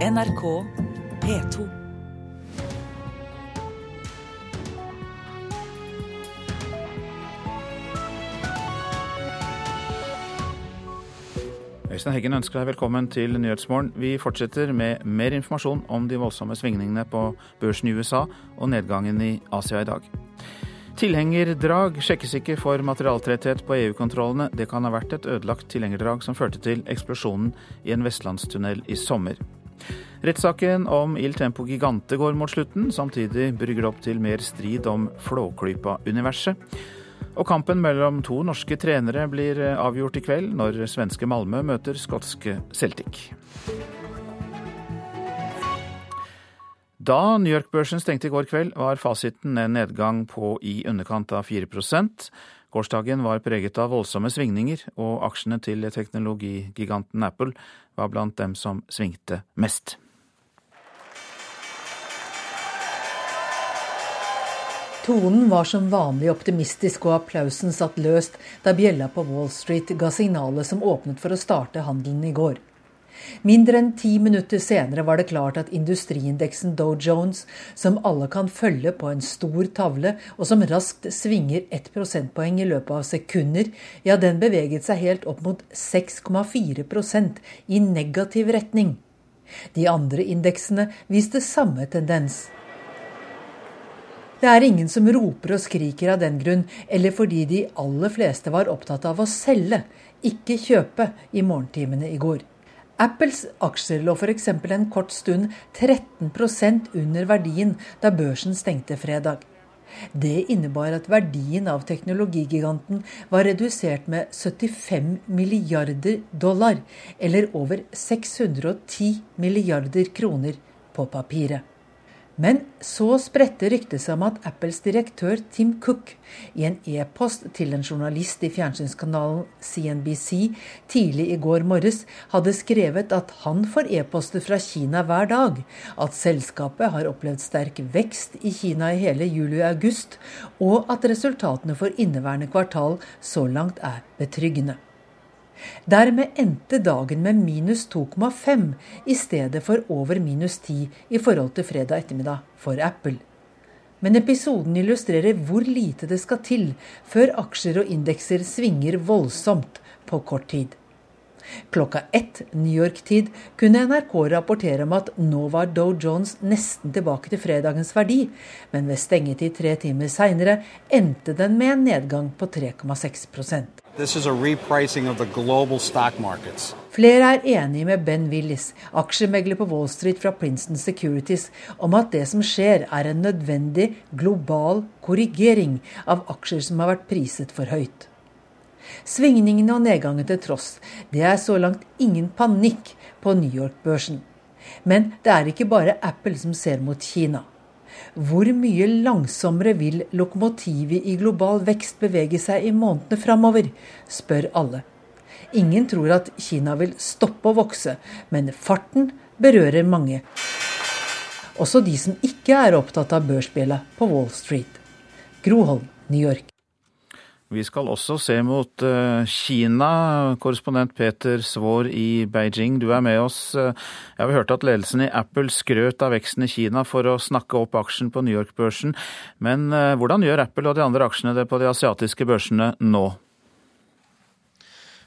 NRK P2. Øystein Heggen ønsker deg velkommen til Nyhetsmorgen. Vi fortsetter med mer informasjon om de voldsomme svingningene på børsen i USA og nedgangen i Asia i dag. Tilhengerdrag sjekkes ikke for materialtretthet på EU-kontrollene. Det kan ha vært et ødelagt tilhengerdrag som førte til eksplosjonen i en vestlandstunnel i sommer. Rettssaken om Il Tempo Gigante går mot slutten. Samtidig brygger det opp til mer strid om Flåklypa-universet. Og kampen mellom to norske trenere blir avgjort i kveld, når svenske Malmö møter skotske Celtic. Da New York-børsen stengte i går kveld, var fasiten en nedgang på i underkant av 4 Gårsdagen var preget av voldsomme svingninger, og aksjene til teknologigiganten Apple var blant dem som svingte mest. Tonen var som vanlig optimistisk, og applausen satt løst da bjella på Wall Street ga signalet som åpnet for å starte handelen i går. Mindre enn ti minutter senere var det klart at industriindeksen Dow Jones, som alle kan følge på en stor tavle, og som raskt svinger ett prosentpoeng i løpet av sekunder, ja, den beveget seg helt opp mot 6,4% i negativ retning. De andre indeksene viste samme tendens. Det er ingen som roper og skriker av den grunn, eller fordi de aller fleste var opptatt av å selge, ikke kjøpe, i morgentimene i går. Apples aksjer lå f.eks. en kort stund 13% under verdien da børsen stengte fredag. Det innebar at verdien av teknologigiganten var redusert med 75 milliarder dollar, eller over 610 milliarder kroner på papiret. Men så spredte ryktet seg om at Apples direktør Tim Cook i en e-post til en journalist i fjernsynskanalen CNBC tidlig i går morges hadde skrevet at han får e-poster fra Kina hver dag, at selskapet har opplevd sterk vekst i Kina i hele juli og august, og at resultatene for inneværende kvartal så langt er betryggende. Dermed endte dagen med minus 2,5 i stedet for over minus 10 i forhold til fredag ettermiddag for Apple. Men episoden illustrerer hvor lite det skal til før aksjer og indekser svinger voldsomt på kort tid. Klokka ett New York-tid kunne NRK rapportere om at nå var Dow Jones nesten tilbake til fredagens verdi, men ved stengetid tre timer seinere endte den med en nedgang på 3,6% Flere er enige med Ben Willis, aksjemegler på Wall Street fra Princeton Securities, om at det som skjer er en nødvendig global korrigering av aksjer som har vært priset for høyt. Svingningene og nedgangen til tross, det er så langt ingen panikk på New York-børsen. Men det er ikke bare Apple som ser mot Kina. Hvor mye langsommere vil lokomotivet i global vekst bevege seg i månedene framover, spør alle. Ingen tror at Kina vil stoppe å vokse, men farten berører mange. Også de som ikke er opptatt av børsspillet på Wall Street. Groholm, New York. Vi skal også se mot eh, Kina. Korrespondent Peter Svaar i Beijing, du er med oss. Jeg har hørt at ledelsen i Apple skrøt av veksten i Kina for å snakke opp aksjen på New York-børsen. Men eh, hvordan gjør Apple og de andre aksjene det på de asiatiske børsene nå?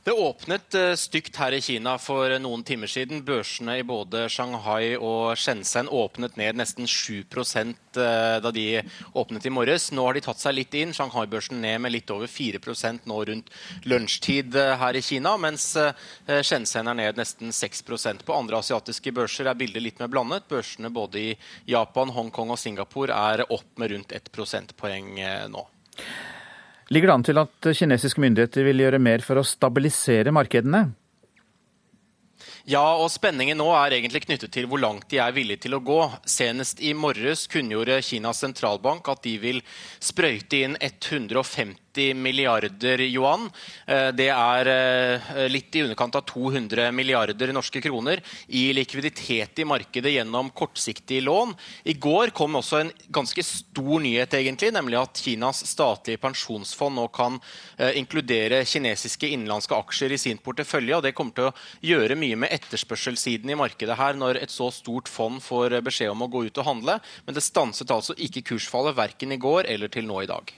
Det åpnet eh, stygt her i Kina for noen timer siden. Børsene i både Shanghai og Shenzhen åpnet ned nesten 7 eh, da de åpnet i morges. Nå har de tatt seg litt inn. Shanghai-børsen ned med litt over 4 nå rundt lunsjtid eh, her i Kina, mens Shenzhen er ned nesten 6% På andre asiatiske børser er bildet litt mer blandet. Børsene både i Japan, Hongkong og Singapore er opp med rundt 1 prosentpoeng nå. Ligger det an til at kinesiske myndigheter vil gjøre mer for å stabilisere markedene? Ja, og spenningen nå er egentlig knyttet til hvor langt de er villige til å gå. Senest i morges kunngjorde Kinas sentralbank at de vil sprøyte inn 150 milliarder yuan. Eh, det er eh, litt i underkant av 200 milliarder norske kroner i likviditet i markedet gjennom kortsiktige lån. I går kom også en ganske stor nyhet, egentlig, nemlig at Kinas statlige pensjonsfond nå kan eh, inkludere kinesiske innenlandske aksjer i sin portefølje. og Det kommer til å gjøre mye med etterspørselssiden i markedet her når et så stort fond får beskjed om å gå ut og handle. Men det stanset altså ikke kursfallet verken i går eller til nå i dag.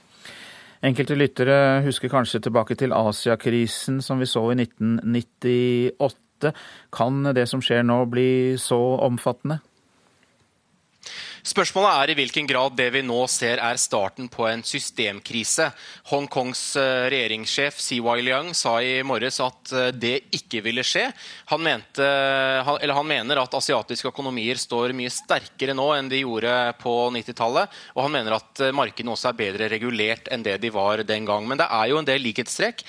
Enkelte lyttere husker kanskje tilbake til Asiakrisen som vi så i 1998. Kan det som skjer nå bli så omfattende? Spørsmålet er i hvilken grad det vi nå ser er starten på en systemkrise. Hongkongs eh, regjeringssjef CY Liang sa i morges at eh, det ikke ville skje. Han, mente, han mener at asiatiske økonomier står mye sterkere nå enn de gjorde på 90-tallet. Og han mener at eh, markedene også er bedre regulert enn det de var den gang. Men det er jo en del likhetstrekk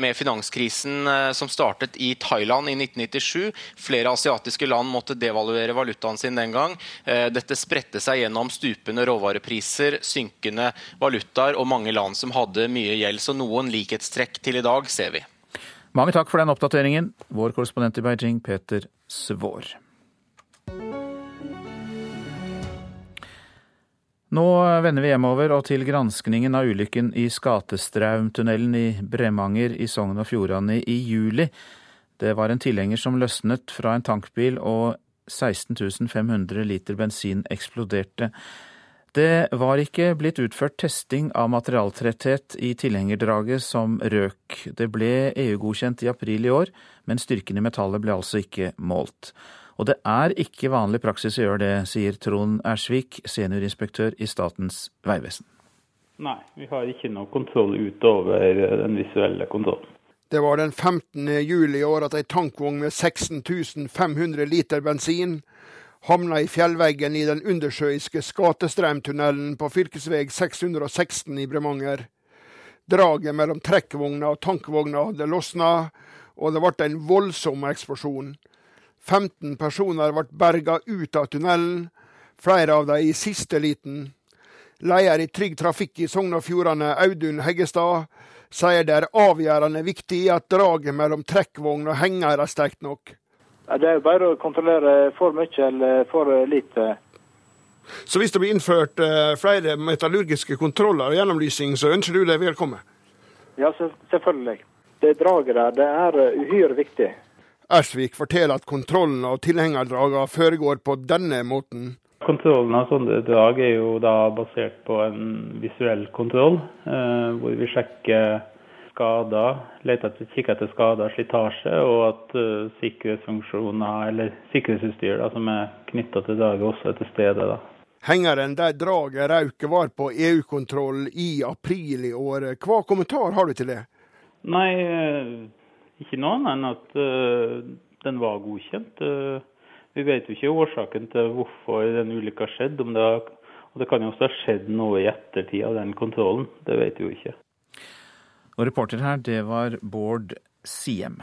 med finanskrisen som startet i Thailand i 1997. Flere asiatiske land måtte devaluere valutaen sin den gang. Dette spredte kjempet seg gjennom stupende råvarepriser, synkende valutaer og mange land som hadde mye gjeld. Så noen likhetstrekk til i dag ser vi. Mange takk for den oppdateringen, vår korrespondent i Beijing, Peter Svår. Nå vender vi hjemover og til granskningen av ulykken i Skatestraumtunnelen i Bremanger i Sogn og Fjordane i juli. Det var en tilhenger som løsnet fra en tankbil og 16 500 liter bensin eksploderte. Det var ikke blitt utført testing av materialtretthet i tilhengerdraget som røk. Det ble EU-godkjent i april i år, men styrken i metallet ble altså ikke målt. Og det er ikke vanlig praksis å gjøre det, sier Trond Ersvik, seniorinspektør i Statens vegvesen. Nei, vi har ikke noe kontroll utover den visuelle kontrollen. Det var den 15. juli i år at ei tankvogn med 16 500 liter bensin havna i fjellveggen i den undersjøiske Skatestremtunnelen på fv. 616 i Bremanger. Draget mellom trekkvogna og tankvogna hadde losna, og det ble en voldsom eksplosjon. 15 personer ble berga ut av tunnelen, flere av dem i siste liten. Leder i Trygg Trafikk i Sogn og Fjordane, Audun Heggestad, sier det er avgjørende viktig at draget mellom trekkvogn og henger er sterkt nok. Det er bare å kontrollere for mye eller for lite. Så hvis det blir innført eh, flere metallurgiske kontroller og gjennomlysing, så ønsker du det velkommen? Ja, selvfølgelig. Det draget der det er eh, uhyre viktig. Ersvik forteller at kontrollen av tilhengerdragene foregår på denne måten. Kontrollen av sånne drag er jo da basert på en visuell kontroll, eh, hvor vi sjekker skader, leter etter, kikker etter skader, slitasje, og at uh, sikkerhetsfunksjoner eller sikkerhetsutstyr da, som er knytta til draget, også er til stede. da. Hengeren der draget røk var på EU-kontroll i april i år. Hva kommentar har du til det? Nei, eh, ikke noe annet enn at den var godkjent. Vi vet jo ikke årsaken til hvorfor den ulykka skjedde. Det, og det kan jo også ha skjedd noe i ettertid av den kontrollen. Det vet vi jo ikke. Og reporter her, det var Bård Siem.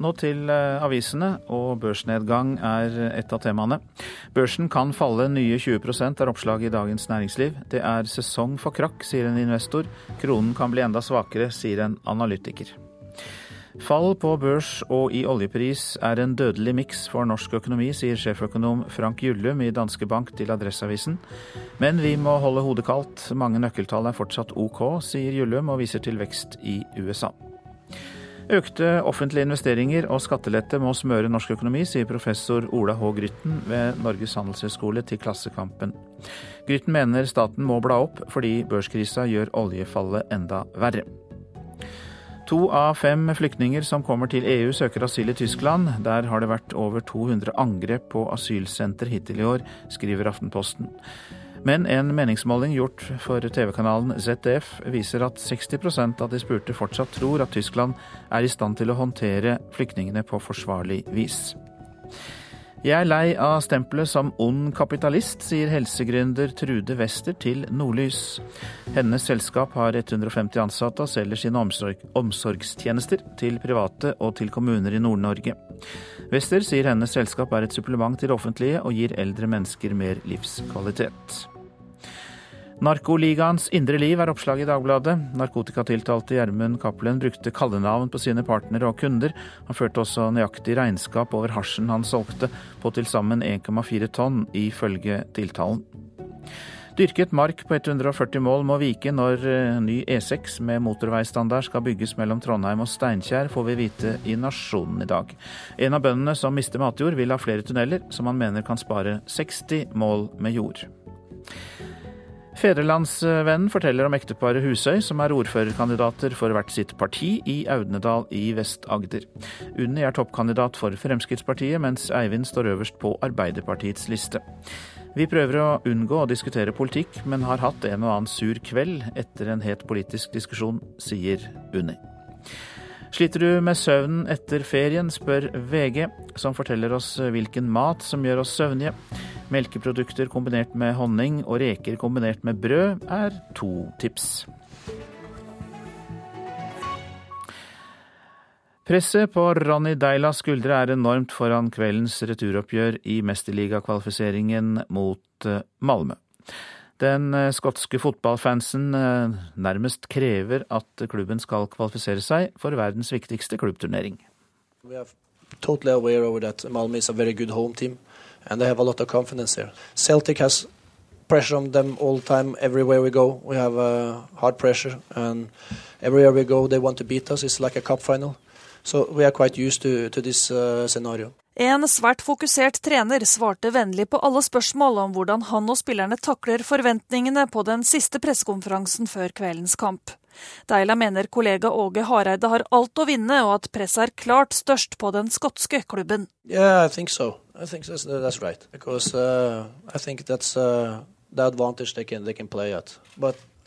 Nå til eh, avisene, og børsnedgang er et av temaene. Børsen kan falle nye 20 er oppslaget i Dagens Næringsliv. Det er sesong for krakk, sier en investor. Kronen kan bli enda svakere, sier en analytiker. Fall på børs og i oljepris er en dødelig miks for norsk økonomi, sier sjeføkonom Frank Jullum i Danske Bank til Adresseavisen. Men vi må holde hodet kaldt. Mange nøkkeltall er fortsatt OK, sier Jullum og viser til vekst i USA. Økte offentlige investeringer og skattelette må smøre norsk økonomi, sier professor Ola H. Grytten ved Norges handelshøyskole til Klassekampen. Grytten mener staten må bla opp fordi børskrisa gjør oljefallet enda verre. To av fem flyktninger som kommer til EU søker asyl i Tyskland. Der har det vært over 200 angrep på asylsenter hittil i år, skriver Aftenposten. Men en meningsmåling gjort for TV-kanalen ZDF viser at 60% av de spurte fortsatt tror at Tyskland er i stand til å håndtere flyktningene på forsvarlig vis. Jeg er lei av stempelet som ond kapitalist, sier helsegründer Trude Wester til Nordlys. Hennes selskap har 150 ansatte og selger sine omsorg omsorgstjenester til private og til kommuner i Nord-Norge. Wester sier hennes selskap er et supplement til det offentlige og gir eldre mennesker mer livskvalitet. Narkoligaens indre liv er oppslaget i Dagbladet. Narkotikatiltalte Gjermund Cappelen brukte kallenavn på sine partnere og kunder. Han førte også nøyaktig regnskap over hasjen han solgte, på til sammen 1,4 tonn, ifølge tiltalen. Dyrket mark på 140 mål må vike når eh, ny E6 med motorveistandard skal bygges mellom Trondheim og Steinkjer, får vi vite i Nasjonen i dag. En av bøndene som mister matjord, vil ha flere tunneler, som han mener kan spare 60 mål med jord. Fedrelandsvennen forteller om ekteparet Husøy, som er ordførerkandidater for hvert sitt parti i Audnedal i Vest-Agder. Unni er toppkandidat for Fremskrittspartiet, mens Eivind står øverst på Arbeiderpartiets liste. Vi prøver å unngå å diskutere politikk, men har hatt en og annen sur kveld etter en het politisk diskusjon, sier Unni. Sliter du med søvnen etter ferien, spør VG, som forteller oss hvilken mat som gjør oss søvnige. Melkeprodukter kombinert med honning og reker kombinert med brød er to tips. Presset på Ronny Deilas skuldre er enormt foran kveldens returoppgjør i mesterligakvalifiseringen mot eh, Malmö. Den eh, skotske fotballfansen eh, nærmest krever at klubben skal kvalifisere seg for verdens viktigste klubbturnering. Totally aware of that Malmö is a very good home team, and they have a lot of confidence. Celtic has pressure on them all the time, everywhere we go. We have uh, hard pressure, and everywhere we go, they want to beat us. It's like a cup final. So we are quite used to, to this uh, scenario. En svært fokusert trener svarte vennlig på alle spørsmål om hvordan han og spillerne takler forventningene på den siste pressekonferansen før kveldens kamp. Deila mener kollega Åge Hareide har alt å vinne, og at presset er klart størst på den skotske klubben. Yeah, I think so. I think that's, that's right. Because uh, I think that's uh, the advantage they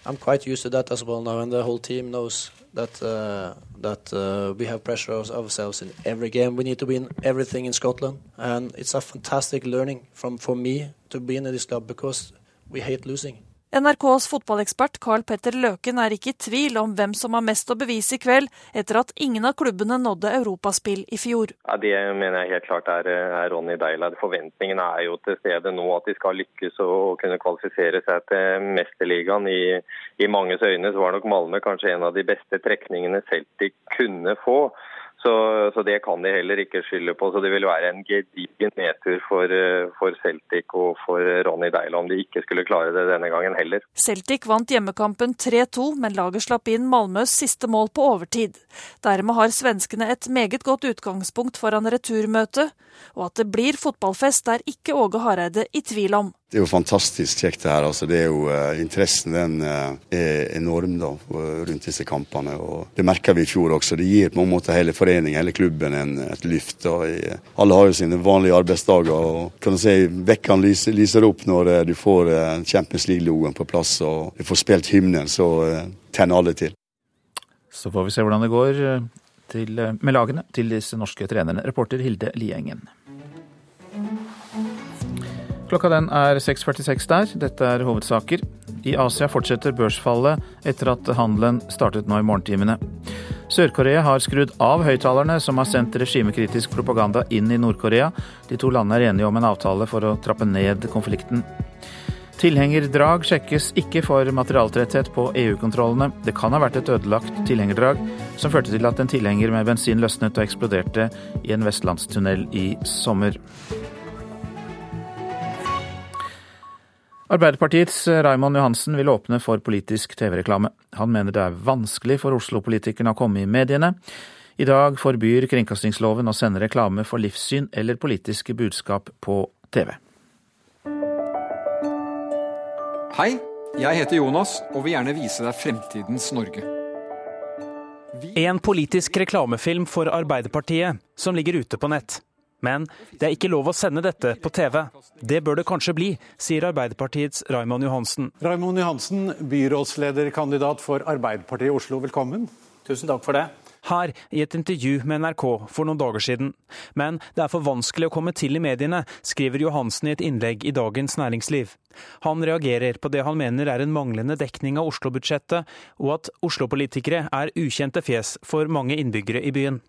I'm quite used to that as well now, and the whole team knows that uh, that uh, we have pressure ourselves in every game. We need to win everything in Scotland, and it's a fantastic learning from for me to be in this club because we hate losing. NRKs fotballekspert Carl Petter Løken er ikke i tvil om hvem som har mest å bevise i kveld, etter at ingen av klubbene nådde europaspill i fjor. Ja, det mener jeg helt klart er, er Ronny Deila. Forventningene er jo til stede nå at de skal lykkes og kunne kvalifisere seg til Mesterligaen. I, I manges øyne så var nok Malmö kanskje en av de beste trekningene Celtic kunne få. Så, så, det kan de heller ikke skylde på. Så det vil være en gedigen nedtur for, eh, for, Celtic og for Ronny Deila om de ikke skulle klare det denne gangen heller. Celtic vant hjemmekampen 3-2, men laget slapp inn Malmøs siste mål på overtid. Dermed har svenskene et meget godt utgangspunkt foran returmøtet, og at det blir fotballfest er ikke Åge Hareide i tvil om. Det er jo fantastisk kjekt det her. altså det er jo uh, Interessen den uh, er enorm da, rundt disse kampene. og Det merka vi i fjor også. Det gir på en måte hele foreningen, hele klubben, en, et lyft. og i, Alle har jo sine vanlige arbeidsdager. og kan du si, Vekkene lyser, lyser opp når uh, du får Champions League-logoen på plass og du får spilt hymnen, så tenner alle til. Så får vi se hvordan det går til, med lagene til disse norske trenerne. Reporter Hilde Liengen. Klokka den er 6.46 der. Dette er hovedsaker. I Asia fortsetter børsfallet etter at handelen startet nå i morgentimene. Sør-Korea har skrudd av høyttalerne som har sendt regimekritisk propaganda inn i Nord-Korea. De to landene er enige om en avtale for å trappe ned konflikten. Tilhengerdrag sjekkes ikke for materialtretthet på EU-kontrollene. Det kan ha vært et ødelagt tilhengerdrag som førte til at en tilhenger med bensin løsnet og eksploderte i en vestlandstunnel i sommer. Arbeiderpartiets Raymond Johansen vil åpne for politisk TV-reklame. Han mener det er vanskelig for Oslo-politikerne å komme i mediene. I dag forbyr kringkastingsloven å sende reklame for livssyn eller politiske budskap på TV. Hei, jeg heter Jonas og vil gjerne vise deg fremtidens Norge. En politisk reklamefilm for Arbeiderpartiet som ligger ute på nett. Men det er ikke lov å sende dette på TV. Det bør det kanskje bli, sier Arbeiderpartiets Raymond Johansen. Raymond Johansen, byrådslederkandidat for Arbeiderpartiet i Oslo, velkommen. Tusen takk for det. Her i et intervju med NRK for noen dager siden. Men det er for vanskelig å komme til i mediene, skriver Johansen i et innlegg i Dagens Næringsliv. Han reagerer på det han mener er en manglende dekning av Oslo-budsjettet, og at Oslo-politikere er ukjente fjes for mange innbyggere i byen.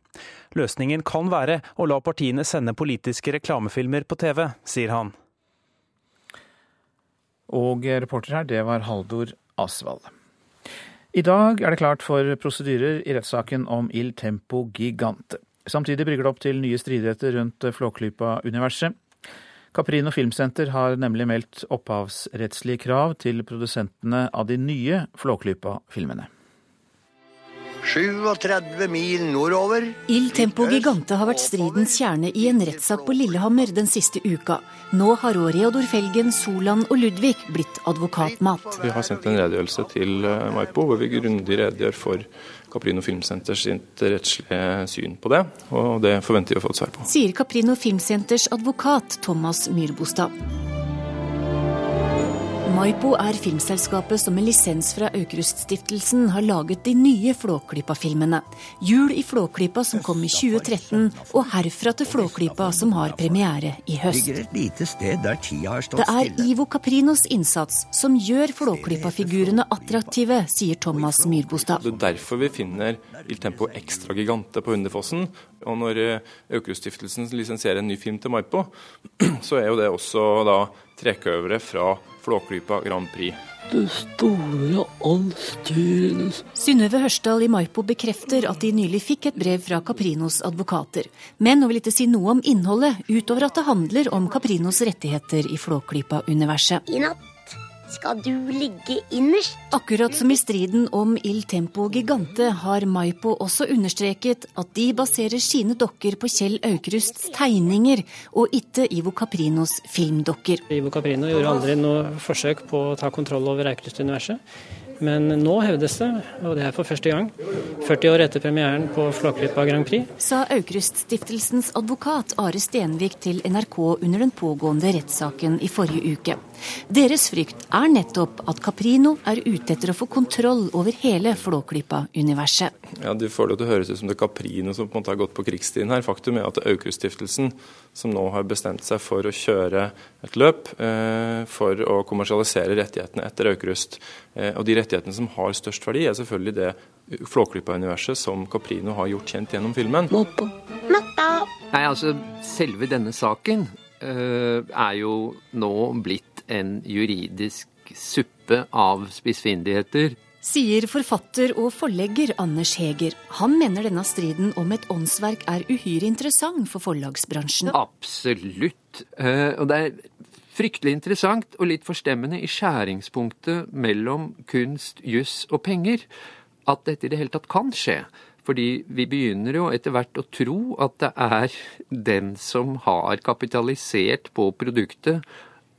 Løsningen kan være å la partiene sende politiske reklamefilmer på TV, sier han. Og reporter her, det var Haldor Asvald. I dag er det klart for prosedyrer i rettssaken om Il Tempo Gigante. Samtidig brygger det opp til nye stridigheter rundt Flåklypa-universet. Caprino Filmsenter har nemlig meldt opphavsrettslige krav til produsentene av de nye Flåklypa-filmene. 37 mil nordover. Il Tempo Gigante har vært stridens kjerne i en rettssak på Lillehammer den siste uka. Nå har òg Reodor Felgen, Solan og Ludvig blitt advokatmat. Vi har sendt en redegjørelse til eh, Maipo hvor vi grundig redegjør for Caprino Filmsenters rettslige syn på det, og det forventer vi å få et svar på. Sier Caprino Filmsenters advokat Thomas Myrbostad. Maipo er filmselskapet som med lisens fra Aukruststiftelsen har laget de nye Flåklypa-filmene. Jul i Flåklypa som kom i 2013, og Herfra til Flåklypa som har premiere i høst. Det er Ivo Caprinos innsats som gjør Flåklypa-figurene attraktive, sier Thomas Myrbostad. Det er derfor vi finner Il Tempo Extra Gigante på Hundefossen. Og når Aukruststiftelsen lisensierer en ny film til Maipo, så er jo det også da trekøvere fra Flåklypa Grand Prix. Det store, allstyrende Synnøve Hørsdal i Maipo bekrefter at de nylig fikk et brev fra Caprinos advokater. Men hun vil ikke si noe om innholdet, utover at det handler om Caprinos rettigheter i Flåklypa-universet. I natt skal du ligge innerst. Akkurat som i striden om Il Tempo Gigante har Maipo også understreket at de baserer sine dokker på Kjell Aukrusts tegninger, og ikke Ivo Caprinos filmdokker. Ivo Caprino gjorde aldri noe forsøk på å ta kontroll over Aukrust-universet. Men nå hevdes det, og det er for første gang, 40 år etter premieren på Flåklypa Grand Prix. Sa Aukrust-stiftelsens advokat Are Stenvik til NRK under den pågående rettssaken i forrige uke. Deres frykt er nettopp at Caprino er ute etter å få kontroll over hele Flåklypa-universet. Ja, De får det til å høres ut som det er Caprino som på en måte har gått på krigsstien her. Faktum er at det er Aukrust-stiftelsen som nå har bestemt seg for å kjøre et løp eh, for å kommersialisere rettighetene etter Aukrust. Eh, og de rettighetene som har størst verdi, er selvfølgelig det Flåklypa-universet som Caprino har gjort kjent gjennom filmen. Nei, altså, selve denne saken eh, er jo nå blitt en juridisk suppe av spissfindigheter. Sier forfatter og forlegger Anders Heger. Han mener denne striden om et åndsverk er uhyre interessant for forlagsbransjen. Absolutt. Uh, og det er fryktelig interessant og litt forstemmende i skjæringspunktet mellom kunst, juss og penger at dette i det hele tatt kan skje. Fordi vi begynner jo etter hvert å tro at det er den som har kapitalisert på produktet,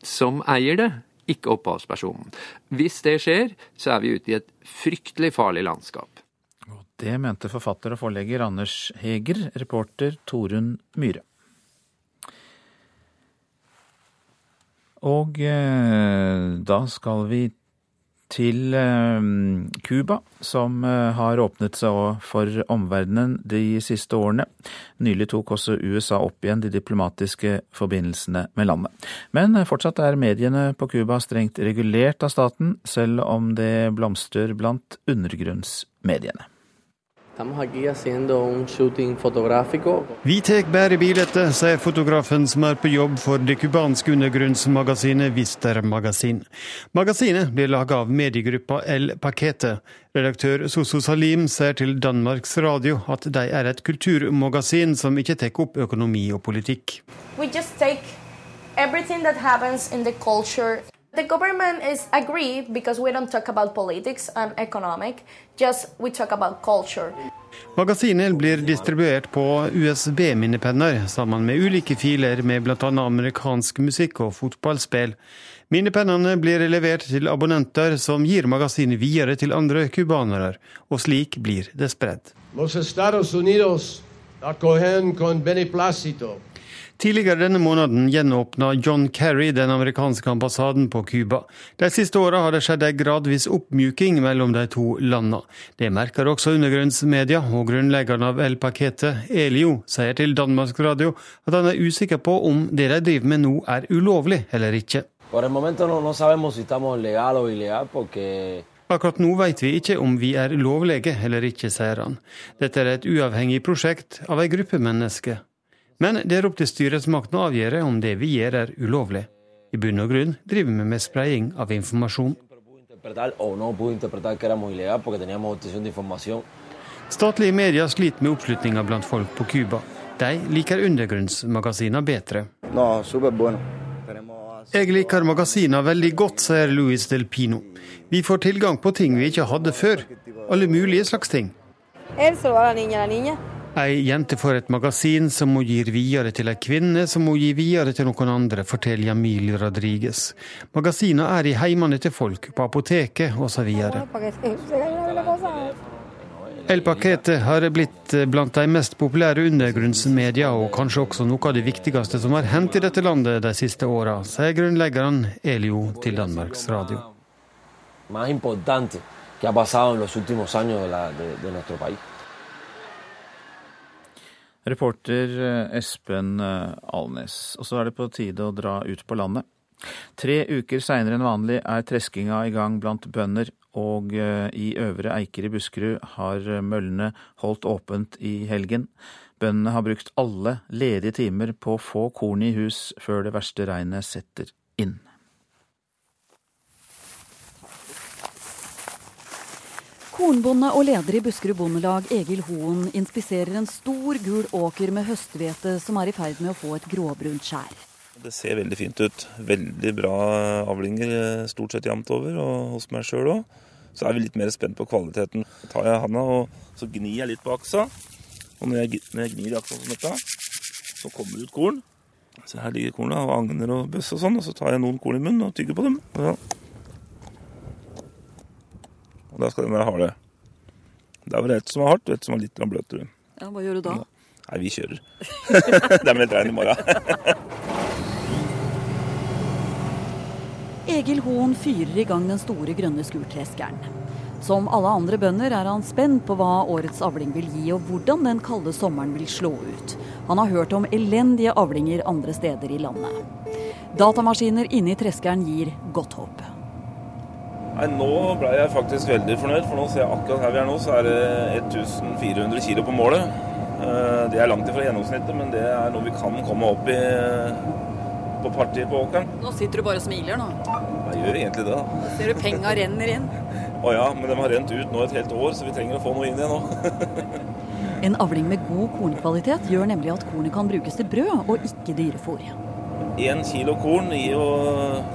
som eier det, ikke opphavspersonen. Hvis det skjer, så er vi ute i et fryktelig farlig landskap. Det mente forfatter og forlegger Anders Heger, reporter Torunn Myhre. Og eh, da skal vi til Cuba, som eh, har åpnet seg for omverdenen de siste årene. Nylig tok også USA opp igjen de diplomatiske forbindelsene med landet. Men fortsatt er mediene på Cuba strengt regulert av staten, selv om det blomstrer blant undergrunnsmediene. Vi tar bare bildet, sier fotografen som er på jobb for det cubanske undergrunnsmagasinet Vister Magasin. Magasinet blir laga av mediegruppa El Pakete. Redaktør Soso Salim sier til Danmarks Radio at de er et kulturmagasin som ikke tar opp økonomi og politikk. The government is agree because we don't talk about politics and economic, just we talk about culture. Magasinet blir distribuert på USB-minnepenner sammen med ulike filer med bl.a. amerikansk musikk og fotballspill. Minnepennene blir levert til abonnenter som gir magasinet videre til andre cubanere, og slik blir det spredd. Los Estados Unidos acogen con beneplácito Tidligere denne måneden gjenåpna John Kerry den amerikanske ambassaden på Cuba. De siste åra har det skjedd en gradvis oppmjuking mellom de to landene. Det merker også undergrunnsmedia, og grunnleggeren av El Paquete, Elio, sier til Danmark Radio at han er usikker på om det de driver med nå er ulovlig eller ikke. Akkurat nå vet vi ikke om vi er lovlige eller ikke, sier han. Dette er et uavhengig prosjekt av ei gruppe mennesker. Men det er opp til styresmaktene å avgjøre om det vi gjør er ulovlig. I bunn og grunn driver vi med spredning av informasjon. Statlige medier sliter med oppslutninga blant folk på Cuba. De liker undergrunnsmagasiner bedre. Jeg liker magasiner veldig godt, sier Luis Del Pino. Vi får tilgang på ting vi ikke hadde før. Alle mulige slags ting. Ei jente får et magasin som hun gir videre til ei kvinne, som hun gir videre til noen andre, forteller Jamil Rodriguez. Magasinene er i heimene til folk, på apoteket osv. El Paquete har blitt blant de mest populære undergrunnsmedia, og kanskje også noe av det viktigste som har hendt i dette landet de siste åra, sier grunnleggeren Elio til Danmarks Radio. Más importante que ha pasado en los últimos de, la, de, de nuestro país. Reporter eh, Espen eh, Alnes. Og så er det på tide å dra ut på landet. Tre uker seinere enn vanlig er treskinga i gang blant bønder, og eh, i Øvre Eiker i Buskerud har møllene holdt åpent i helgen. Bøndene har brukt alle ledige timer på å få korn i hus før det verste regnet setter inn. Kornbonde og leder i Buskerud Bondelag, Egil Hoen, inspiserer en stor, gul åker med høsthvete som er i ferd med å få et gråbrunt skjær. Det ser veldig fint ut. Veldig bra avlinger eh, stort sett jevnt over, og hos meg sjøl òg. Så er vi litt mer spent på kvaliteten. Så tar jeg handa og så gnir jeg litt på aksa. Og når jeg, når jeg gnir i aksa som dette, så kommer det ut korn. Så her ligger korna og agner og bøss og sånn, og så tar jeg noen korn i munnen og tygger på dem. Ja. Og da skal den være harde. Det var vel et som var hardt, og et som var litt jeg. Ja, Hva gjør du da? Nei, vi kjører. det er meldt regn i morgen. Egil Hoen fyrer i gang den store grønne skurtreskeren. Som alle andre bønder er han spent på hva årets avling vil gi, og hvordan den kalde sommeren vil slå ut. Han har hørt om elendige avlinger andre steder i landet. Datamaskiner inne i treskeren gir godt håp. Nei, Nå ble jeg faktisk veldig fornøyd, for nå ser jeg akkurat her vi er nå, så er det 1400 kg på målet. Eh, Det er langt ifra gjennomsnittet, men det er noe vi kan komme opp i på partiet på åkeren. Nå sitter du bare og smiler, nå. Jeg gjør egentlig det, da. Ser du penga renner inn? Å ja, men de har rent ut nå et helt år, så vi trenger å få noe inn igjen nå. En avling med god kornkvalitet gjør nemlig at kornet kan brukes til brød og ikke dyrefôr. Én kilo korn gir jo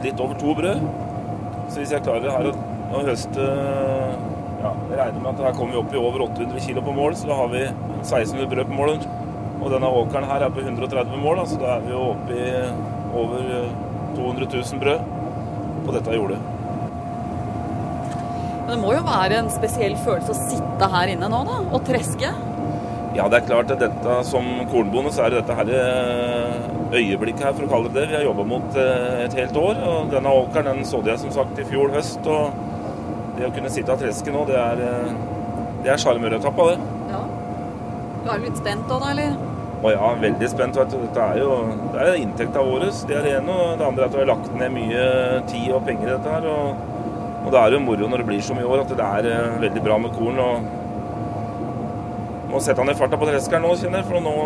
litt over to brød. Så hvis jeg klarer her å, å høste ja, Jeg regner med at her kommer vi opp i over 800 kilo på mål, så da har vi 1600 brød på mål. Og denne åkeren her er på 130 mål, så da er vi jo oppe i over 200 000 brød på dette jordet. Men det må jo være en spesiell følelse å sitte her inne nå, da, og treske? Ja, det er klart at dette som kornbonde så er dette her øyeblikket her, for å kalle det det. Vi har jobba mot et helt år. og Denne åkeren den sådde jeg som sagt i fjor høst. og Det å kunne sitte av tresket nå, det er, det er sjarmøretappa, det. Ja. Du er litt spent òg, da, eller? Å ja, veldig spent. vet du. Dette er jo det er inntekta vår. Det er det ene. Og det andre er at vi har lagt ned mye tid og penger i dette her. Og, og det er jo moro når det blir så mye år at det er veldig bra med korn. og Nå setter han ned farta på treskeren nå, kjenner jeg, for nå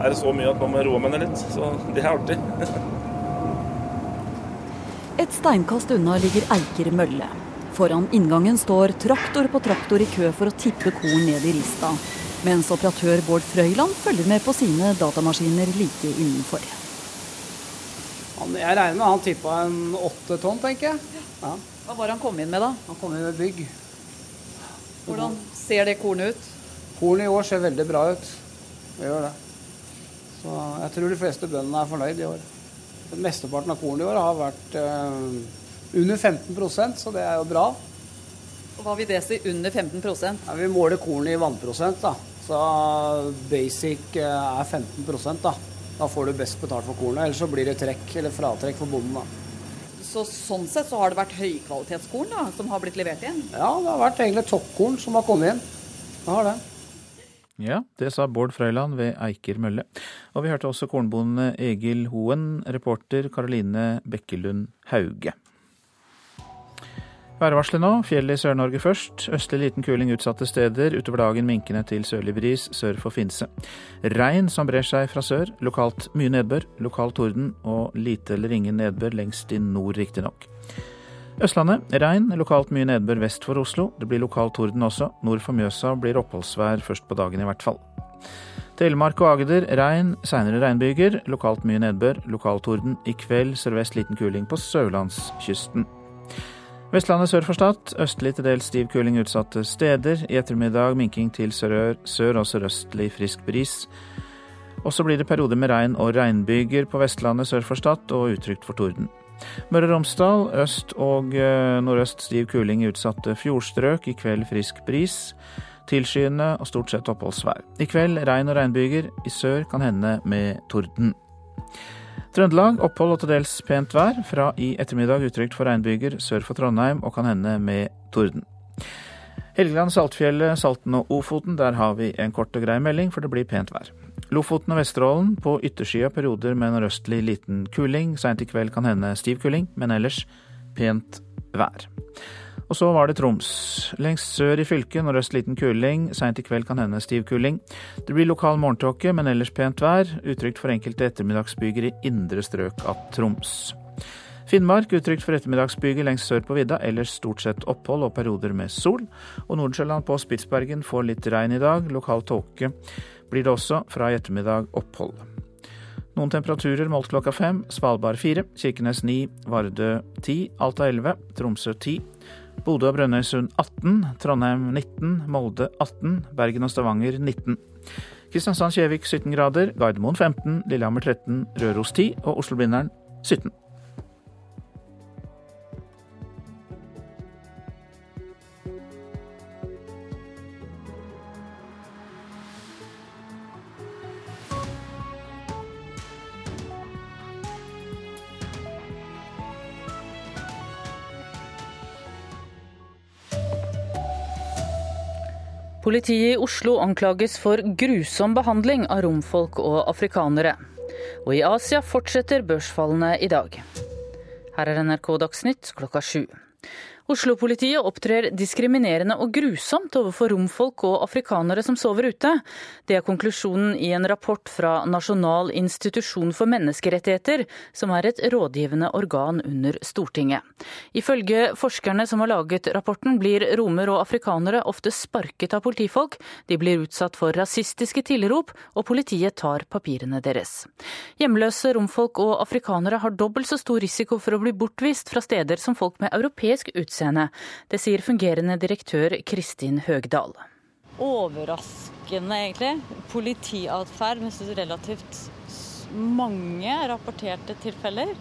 er det så mye at nå må jeg roe meg ned litt. Så det er artig. Et steinkast unna ligger Eiker mølle. Foran inngangen står traktor på traktor i kø for å tippe korn ned i rista, mens operatør Bård Frøyland følger med på sine datamaskiner like innenfor. Jeg regner med han tippa en åtte tonn, tenker jeg. Ja. Hva var han kom inn med, da? Han kom inn med bygg. Hvordan ser det kornet ut? Kornet i år ser veldig bra ut. Det gjør det. Så jeg tror de fleste bøndene er fornøyd i år. Mesteparten av kornet i år har vært eh, under 15% så det er jo bra. Hva vil det si under 15 ja, Vi måler kornet i vannprosent, da. Så basic eh, er 15 da. Da får du best betalt for kornet. Ellers så blir det trekk eller fratrekk for bonden. da. Så Sånn sett så har det vært høykvalitetskorn da, som har blitt levert inn? Ja, det har vært egentlig toppkorn som har kommet inn. Det har det. Ja, det sa Bård Frøyland ved Eiker mølle. Og vi hørte også kornbonde Egil Hoen, reporter Karoline Bekkelund Hauge. Værvarselet nå. Fjellet i Sør-Norge først. Østlig liten kuling utsatte steder. Utover dagen minkende til sørlig bris sør for Finse. Regn som brer seg fra sør. Lokalt mye nedbør. Lokal torden og lite eller ingen nedbør lengst i nord, riktignok. Østlandet regn, lokalt mye nedbør vest for Oslo. Det blir lokal torden også. Nord for Mjøsa blir oppholdsvær først på dagen i hvert fall. Telemark og Agder regn, seinere regnbyger. Lokalt mye nedbør. Lokaltorden. I kveld sørvest liten kuling på sørlandskysten. Vestlandet sør for Stad. Østlig til dels stiv kuling utsatte steder. I ettermiddag minking til sør, sør og sørøstlig frisk bris. Og så blir det perioder med regn og regnbyger på Vestlandet sør for Stad og utrygt for torden. Møre og Romsdal øst og eh, nordøst stiv kuling i utsatte fjordstrøk. I kveld frisk bris. Tilskyende og stort sett oppholdsvær. I kveld regn og regnbyger. I sør kan hende med torden. Trøndelag opphold og til dels pent vær. Fra i ettermiddag utrygt for regnbyger sør for Trondheim og kan hende med torden. Helgeland, Saltfjellet, Salten og Ofoten, der har vi en kort og grei melding, for det blir pent vær. Lofoten og Vesterålen på yttersida perioder med nordøstlig liten kuling. Seint i kveld kan hende stiv kuling, men ellers pent vær. Og så var det Troms. Lengst sør i fylket nordøst liten kuling. Seint i kveld kan hende stiv kuling. Det blir lokal morgentåke, men ellers pent vær. Utrygt for enkelte ettermiddagsbyger i indre strøk av Troms. Finnmark utrygt for ettermiddagsbyger lengst sør på vidda, ellers stort sett opphold og perioder med sol. Og Nordensjøland på Spitsbergen får litt regn i dag. Lokal tåke blir det også, fra i ettermiddag opphold. Noen temperaturer målt klokka fem. Svalbard fire, Kirkenes ni, Vardø ti, Alta elleve, Tromsø ti. Bodø og Brønnøysund 18, Trondheim 19, Molde 18, Bergen og Stavanger 19. Kristiansand-Kjevik 17 grader, Gardermoen 15, Lillehammer 13, Røros 10 og Oslo-Blindern 17. Politiet i Oslo anklages for grusom behandling av romfolk og afrikanere. Og i Asia fortsetter børsfallene i dag. Her er NRK Dagsnytt klokka sju. Oslo-politiet opptrer diskriminerende og grusomt overfor romfolk og afrikanere som sover ute. Det er konklusjonen i en rapport fra Nasjonal institusjon for menneskerettigheter, som er et rådgivende organ under Stortinget. Ifølge forskerne som har laget rapporten, blir romer og afrikanere ofte sparket av politifolk, de blir utsatt for rasistiske tilrop, og politiet tar papirene deres. Hjemløse romfolk og afrikanere har dobbelt så stor risiko for å bli bortvist fra steder som folk med europeisk utseende utseende. Det sier fungerende direktør Kristin Høgdal. Overraskende, egentlig. Politiatferd med relativt mange rapporterte tilfeller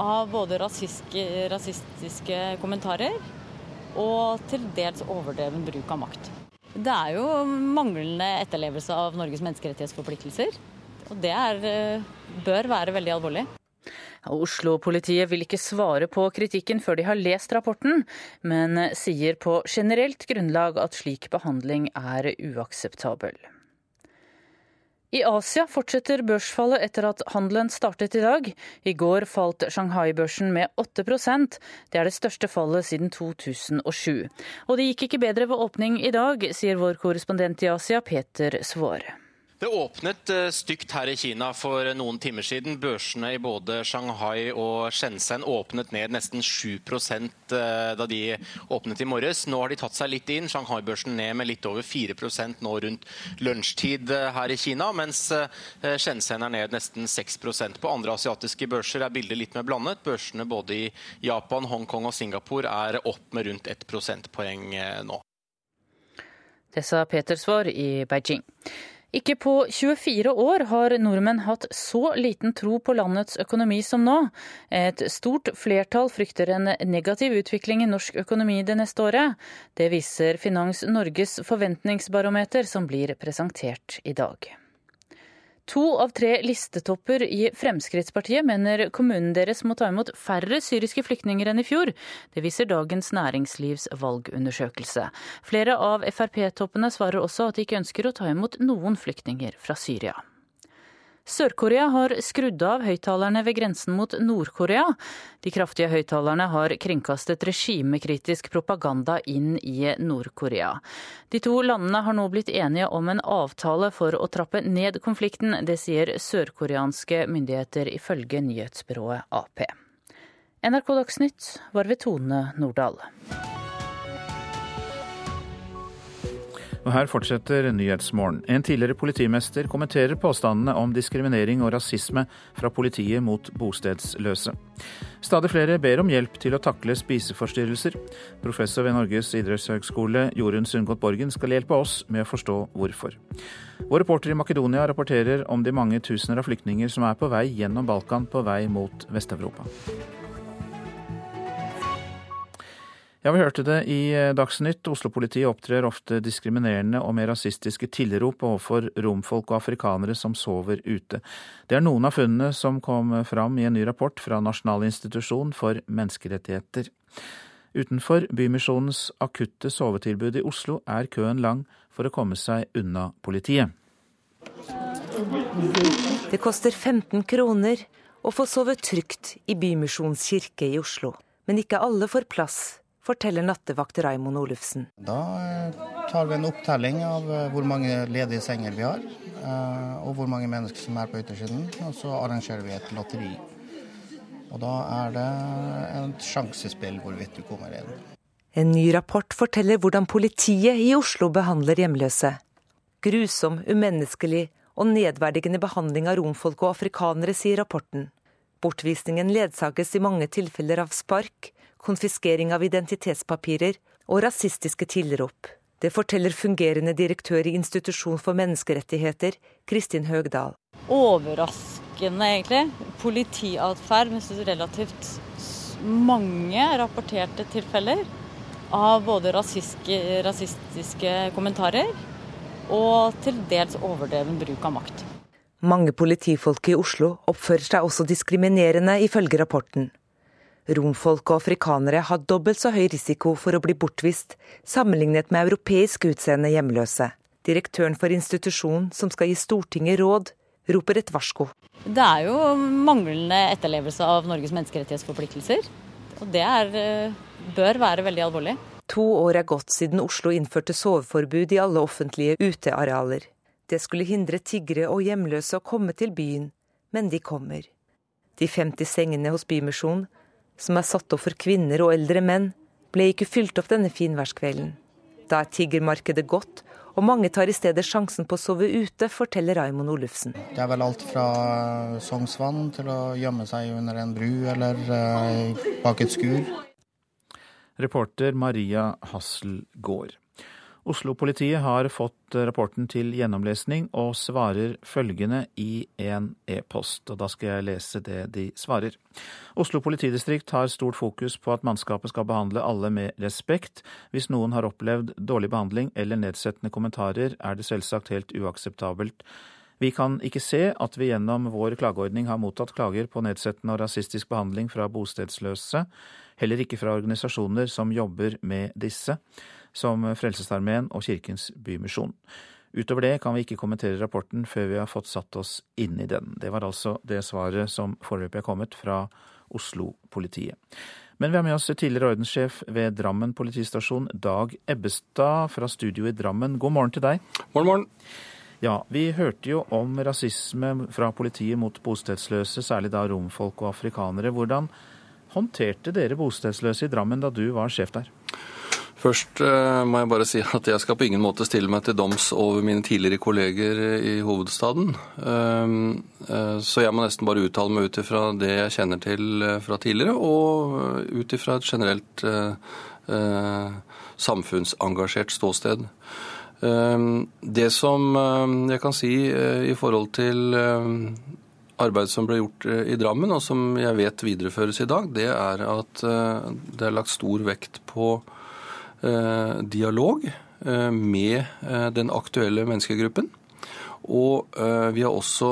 av både rasistiske, rasistiske kommentarer og til dels overdreven bruk av makt. Det er jo manglende etterlevelse av Norges menneskerettighetsforpliktelser. Og det er, eh, bør være veldig alvorlig. Oslo-politiet vil ikke svare på kritikken før de har lest rapporten, men sier på generelt grunnlag at slik behandling er uakseptabel. I Asia fortsetter børsfallet etter at handelen startet i dag. I går falt Shanghai-børsen med 8% Det er det største fallet siden 2007. Og det gikk ikke bedre ved åpning i dag, sier vår korrespondent i Asia, Peter Svare. Det åpnet eh, stygt her i Kina for noen timer siden. Børsene i både Shanghai og Shenzhen åpnet ned nesten 7 eh, da de åpnet i morges. Nå har de tatt seg litt inn. Shanghai-børsen ned med litt over 4% nå rundt lunsjtid eh, her i Kina, mens Shenzhen er ned nesten 6% På andre asiatiske børser er bildet litt mer blandet. Børsene både i Japan, Hongkong og Singapore er opp med rundt 1 prosentpoeng nå. Det sa Peter Svar i Beijing. Ikke på 24 år har nordmenn hatt så liten tro på landets økonomi som nå. Et stort flertall frykter en negativ utvikling i norsk økonomi det neste året. Det viser Finans Norges forventningsbarometer som blir presentert i dag. To av tre listetopper i Fremskrittspartiet mener kommunen deres må ta imot færre syriske flyktninger enn i fjor. Det viser Dagens Næringslivs valgundersøkelse. Flere av Frp-toppene svarer også at de ikke ønsker å ta imot noen flyktninger fra Syria. Sør-Korea har skrudd av høyttalerne ved grensen mot Nord-Korea. De kraftige høyttalerne har kringkastet regimekritisk propaganda inn i Nord-Korea. De to landene har nå blitt enige om en avtale for å trappe ned konflikten. Det sier sørkoreanske myndigheter ifølge nyhetsbyrået Ap. NRK Dagsnytt var ved Tone Nordahl. Og her fortsetter Nyhetsmorgen. En tidligere politimester kommenterer påstandene om diskriminering og rasisme fra politiet mot bostedsløse. Stadig flere ber om hjelp til å takle spiseforstyrrelser. Professor ved Norges idrettshøgskole Jorunn Sundgodt Borgen skal hjelpe oss med å forstå hvorfor. Vår reporter i Makedonia rapporterer om de mange tusener av flyktninger som er på vei gjennom Balkan på vei mot Vest-Europa. Ja, Vi hørte det i eh, Dagsnytt. Oslo-politiet opptrer ofte diskriminerende og med rasistiske tilrop overfor romfolk og afrikanere som sover ute. Det er noen av funnene som kom fram i en ny rapport fra Nasjonal institusjon for menneskerettigheter. Utenfor Bymisjonens akutte sovetilbud i Oslo er køen lang for å komme seg unna politiet. Det koster 15 kroner å få sove trygt i Bymisjonens kirke i Oslo. Men ikke alle får plass forteller nattevakt Raimond Olufsen. Da eh, tar vi en opptelling av eh, hvor mange ledige senger vi har, eh, og hvor mange mennesker som er på yttersiden. Og så arrangerer vi et lotteri. Og da er det et sjansespill hvorvidt du kommer inn. En ny rapport forteller hvordan politiet i Oslo behandler hjemløse. Grusom, umenneskelig og nedverdigende behandling av romfolk og afrikanere, sier rapporten. Bortvisningen ledsages i mange tilfeller av spark, konfiskering av identitetspapirer og rasistiske tilrop. Det forteller fungerende direktør i Institusjon for menneskerettigheter, Kristin Høgdal. Overraskende, egentlig. Politiatferd med relativt mange rapporterte tilfeller av både rasistiske, rasistiske kommentarer og til dels overdreven bruk av makt. Mange politifolk i Oslo oppfører seg også diskriminerende, ifølge rapporten. Romfolk og afrikanere har dobbelt så høy risiko for å bli bortvist sammenlignet med europeisk utseende hjemløse. Direktøren for institusjonen som skal gi Stortinget råd, roper et varsko. Det er jo manglende etterlevelse av Norges menneskerettighetsforpliktelser. Og det er, eh, bør være veldig alvorlig. To år er gått siden Oslo innførte soveforbud i alle offentlige utearealer. Det skulle hindre tiggere og hjemløse å komme til byen, men de kommer. De 50 sengene hos Bymisjonen som er satt opp for kvinner og eldre menn, ble ikke fylt opp denne finværskvelden. Da er tiggermarkedet godt, og mange tar i stedet sjansen på å sove ute, forteller Raymond Olufsen. Det er vel alt fra Sognsvann til å gjemme seg under en bru eller uh, bak et skur. Reporter Maria Hasselgaard. Oslo-politiet har fått rapporten til gjennomlesning og svarer følgende i en e-post. Og da skal jeg lese det de svarer. Oslo politidistrikt har stort fokus på at mannskapet skal behandle alle med respekt. Hvis noen har opplevd dårlig behandling eller nedsettende kommentarer, er det selvsagt helt uakseptabelt. Vi kan ikke se at vi gjennom vår klageordning har mottatt klager på nedsettende og rasistisk behandling fra bostedsløse, heller ikke fra organisasjoner som jobber med disse som Frelsesarmeen og Kirkens Bymisjon. Utover det kan vi ikke kommentere rapporten før vi har fått satt oss inn i den. Det var altså det svaret som foreløpig er kommet fra Oslo-politiet. Men vi har med oss tidligere ordenssjef ved Drammen politistasjon, Dag Ebbestad fra studio i Drammen. God morgen til deg. Morgen, morgen. Ja, Vi hørte jo om rasisme fra politiet mot bostedsløse, særlig da romfolk og afrikanere. Hvordan håndterte dere bostedsløse i Drammen da du var sjef der? Først uh, må jeg bare si at jeg skal på ingen måte stille meg til doms over mine tidligere kolleger i hovedstaden. Uh, uh, så jeg må nesten bare uttale meg ut ifra det jeg kjenner til fra tidligere, og ut ifra et generelt samfunnsengasjert ståsted. Det som jeg kan si i forhold til arbeidet som ble gjort i Drammen, og som jeg vet videreføres i dag, det er at det er lagt stor vekt på Eh, dialog eh, med eh, den aktuelle menneskegruppen. Og vi har også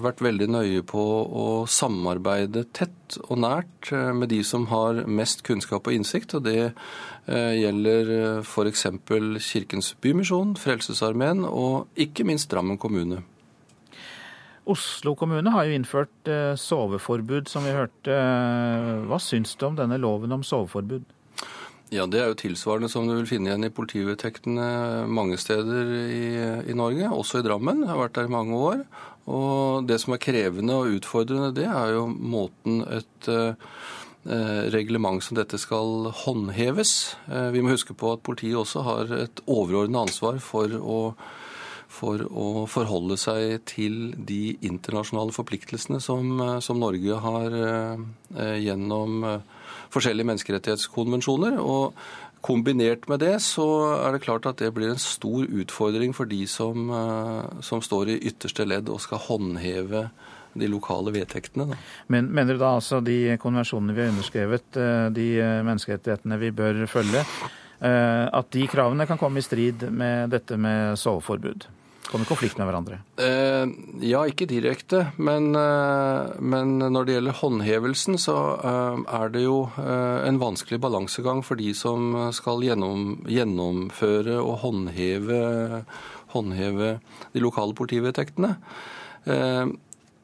vært veldig nøye på å samarbeide tett og nært med de som har mest kunnskap og innsikt. Og det gjelder f.eks. Kirkens Bymisjon, Frelsesarmeen og ikke minst Drammen kommune. Oslo kommune har jo innført soveforbud, som vi hørte. Hva syns du om denne loven om soveforbud? Ja, Det er jo tilsvarende som du vil finne igjen i politivedtektene mange steder i, i, Norge, også i Drammen. Jeg har vært der i mange år. Og Det som er krevende og utfordrende, det er jo måten et, reglement som dette skal håndheves. Vi må huske på at politiet også har et overordnet ansvar for å for å forholde seg til de internasjonale forpliktelsene som, som Norge har eh, gjennom forskjellige menneskerettighetskonvensjoner. Og kombinert med det så er det klart at det blir en stor utfordring for de som, eh, som står i ytterste ledd og skal håndheve de lokale vedtektene. Da. Men Mener du da altså de konvensjonene vi har underskrevet, eh, de eh, menneskerettighetene vi bør følge, at de kravene kan komme i strid med dette med soveforbud? Komme i konflikt med hverandre? Eh, ja, ikke direkte. Men, eh, men, når det gjelder håndhevelsen, så eh, er det jo eh, en vanskelig balansegang for de som skal gjennom, gjennomføre og håndheve, håndheve de lokale politivedtektene. Eh,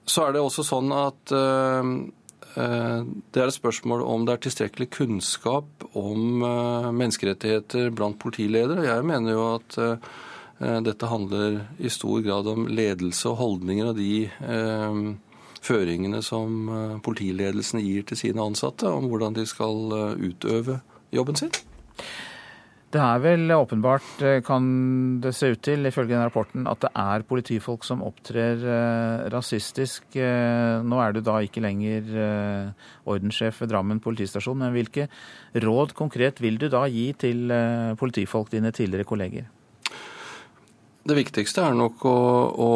så er det også sånn at eh, det er et spørsmål om det er tilstrekkelig kunnskap om menneskerettigheter blant politiledere. Jeg mener jo at dette handler i stor grad om ledelse og holdninger og de eh, føringene som eh, politiledelsen gir til sine ansatte om hvordan de skal utøve jobben sin. Det er vel åpenbart, kan det se ut til, ifølge den rapporten, at det er politifolk som opptrer rasistisk. Nå er du da ikke lenger ordenssjef ved Drammen politistasjon, men hvilke råd konkret vil du da gi til politifolk, dine tidligere kolleger? Det viktigste er nok å, å,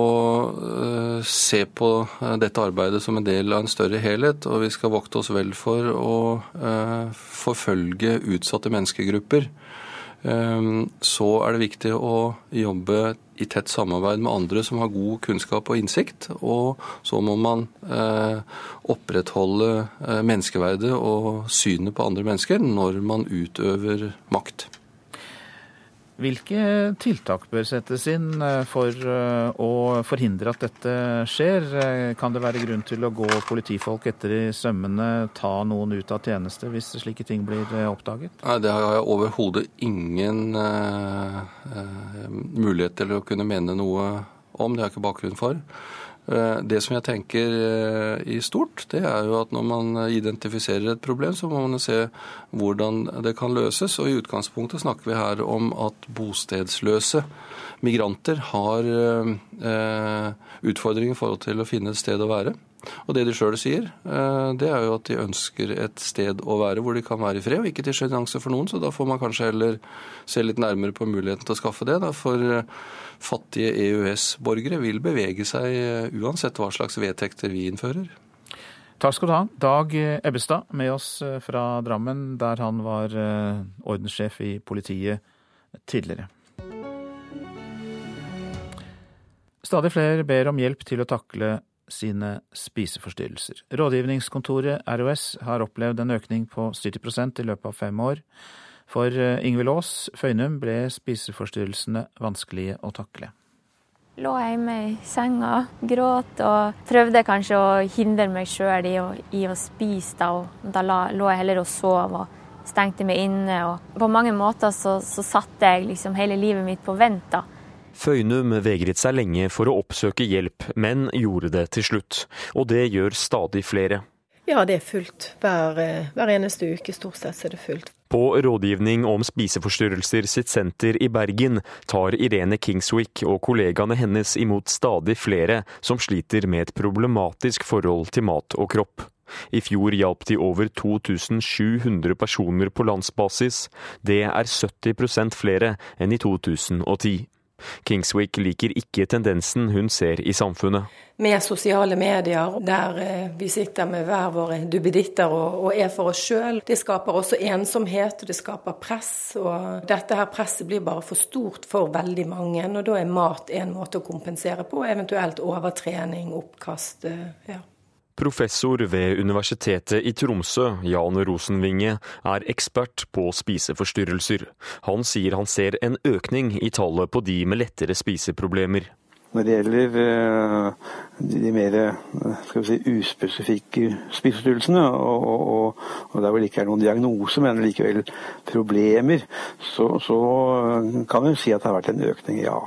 eh, se på eh, dette arbeidet som en del av en større helhet. Og vi skal vokte oss vel for å uh, forfølge utsatte menneskegrupper. Um, så er det viktig å jobbe i tett samarbeid med andre som har god kunnskap og innsikt. Og så må man uh, opprettholde menneskeverdet og synet på andre mennesker når man utøver makt. Hvilke tiltak bør settes inn eh, for eh, å forhindre at dette skjer? Eh, kan det være grunn til å gå politifolk etter i sømmene, ta noen ut av tjeneste hvis slike ting blir oppdaget? Nei, Det har jeg overhodet ingen uh, mulighet til å kunne mene noe om. Det har jeg ikke bakgrunn for. Eh, det som jeg tenker eh, i stort, det er jo at når man identifiserer et problem, så må man se hvordan det kan løses. Og i utgangspunktet snakker vi her om at bostedsløse migranter har eh, utfordringer i forhold til å finne et sted å være. Og det de sjøl sier, det er jo at de ønsker et sted å være hvor de kan være i fred, og ikke til sjenanse for noen. Så da får man kanskje heller se litt nærmere på muligheten til å skaffe det. Da, for fattige EØS-borgere vil bevege seg eh, uansett hva slags vedtekter vi innfører. Takk skal du ha, Dag Ebbestad, med oss eh, fra Drammen, der han var eh, ordenssjef i politiet tidligere. Stadig flere ber om hjelp til å takle sine spiseforstyrrelser. Rådgivningskontoret ROS har opplevd en økning på 70% i løpet av fem år. For eh, Ingvild Aas Føynum ble spiseforstyrrelsene vanskelige å takle. Lå hjemme i senga, gråt og prøvde kanskje å hindre meg sjøl i, i, å spise. Da, og da lå jeg heller og sov og stengte meg inne. Og på mange måter så, så satte jeg liksom hele livet mitt på vent. da. Føynum vegret seg lenge for å oppsøke hjelp, men gjorde det til slutt. Og det gjør stadig flere. Ja, det er fullt. Hver, eh, hver eneste uke stort sett er det fullt. På Rådgivning om spiseforstyrrelser sitt senter i Bergen tar Irene Kingswick og kollegaene hennes imot stadig flere som sliter med et problematisk forhold til mat og kropp. I fjor hjalp de over 2700 personer på landsbasis. Det er 70% flere enn i 2010. Kingswick liker ikke tendensen hun ser i samfunnet. Med sosiale medier, der eh, vi sitter med hver våre duppeditter og, og, er for oss sjøl. Det skaper også ensomhet, og det skaper press. Og dette her presset blir bare for stort for veldig mange. Og da er mat en måte å kompensere på, eventuelt overtrening, oppkast. Eh, ja. Professor ved Universitetet i Tromsø, Jan Rosenvinge, er ekspert på spiseforstyrrelser. Han sier han ser en økning i tallet på de med lettere spiseproblemer. Når det gjelder uh, de mer si, uspesifikke spiseforstyrrelsene, og, og, og, der hvor det ikke er noen diagnose, men likevel problemer, så, så kan vi si at det har vært en økning, ja.